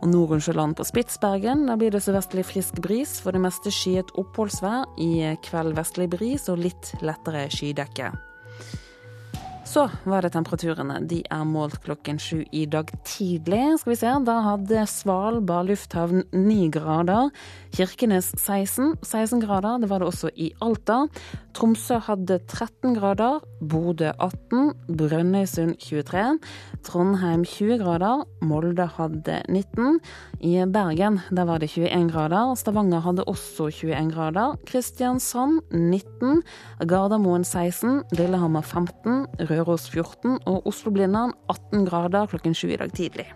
Og Nordensjøland på Spitsbergen, der blir det sørvestlig frisk bris. For det meste skyet oppholdsvær. I kveld vestlig bris og litt lettere skydekke. Så var det temperaturene. De er målt klokken sju i dag tidlig. Skal vi se, Da hadde Svalbard lufthavn ni grader. Kirkenes 16. 16 grader, det var det også i Alta. Tromsø hadde 13 grader. Bodø 18. Brønnøysund 23. Trondheim 20 grader. Molde hadde 19. I Bergen der var det 21 grader. Stavanger hadde også 21 grader. Kristiansand 19. Gardermoen 16. Lillehammer 15. Røros 14 og Oslo-Blindern 18 grader klokken 7 i dag tidlig.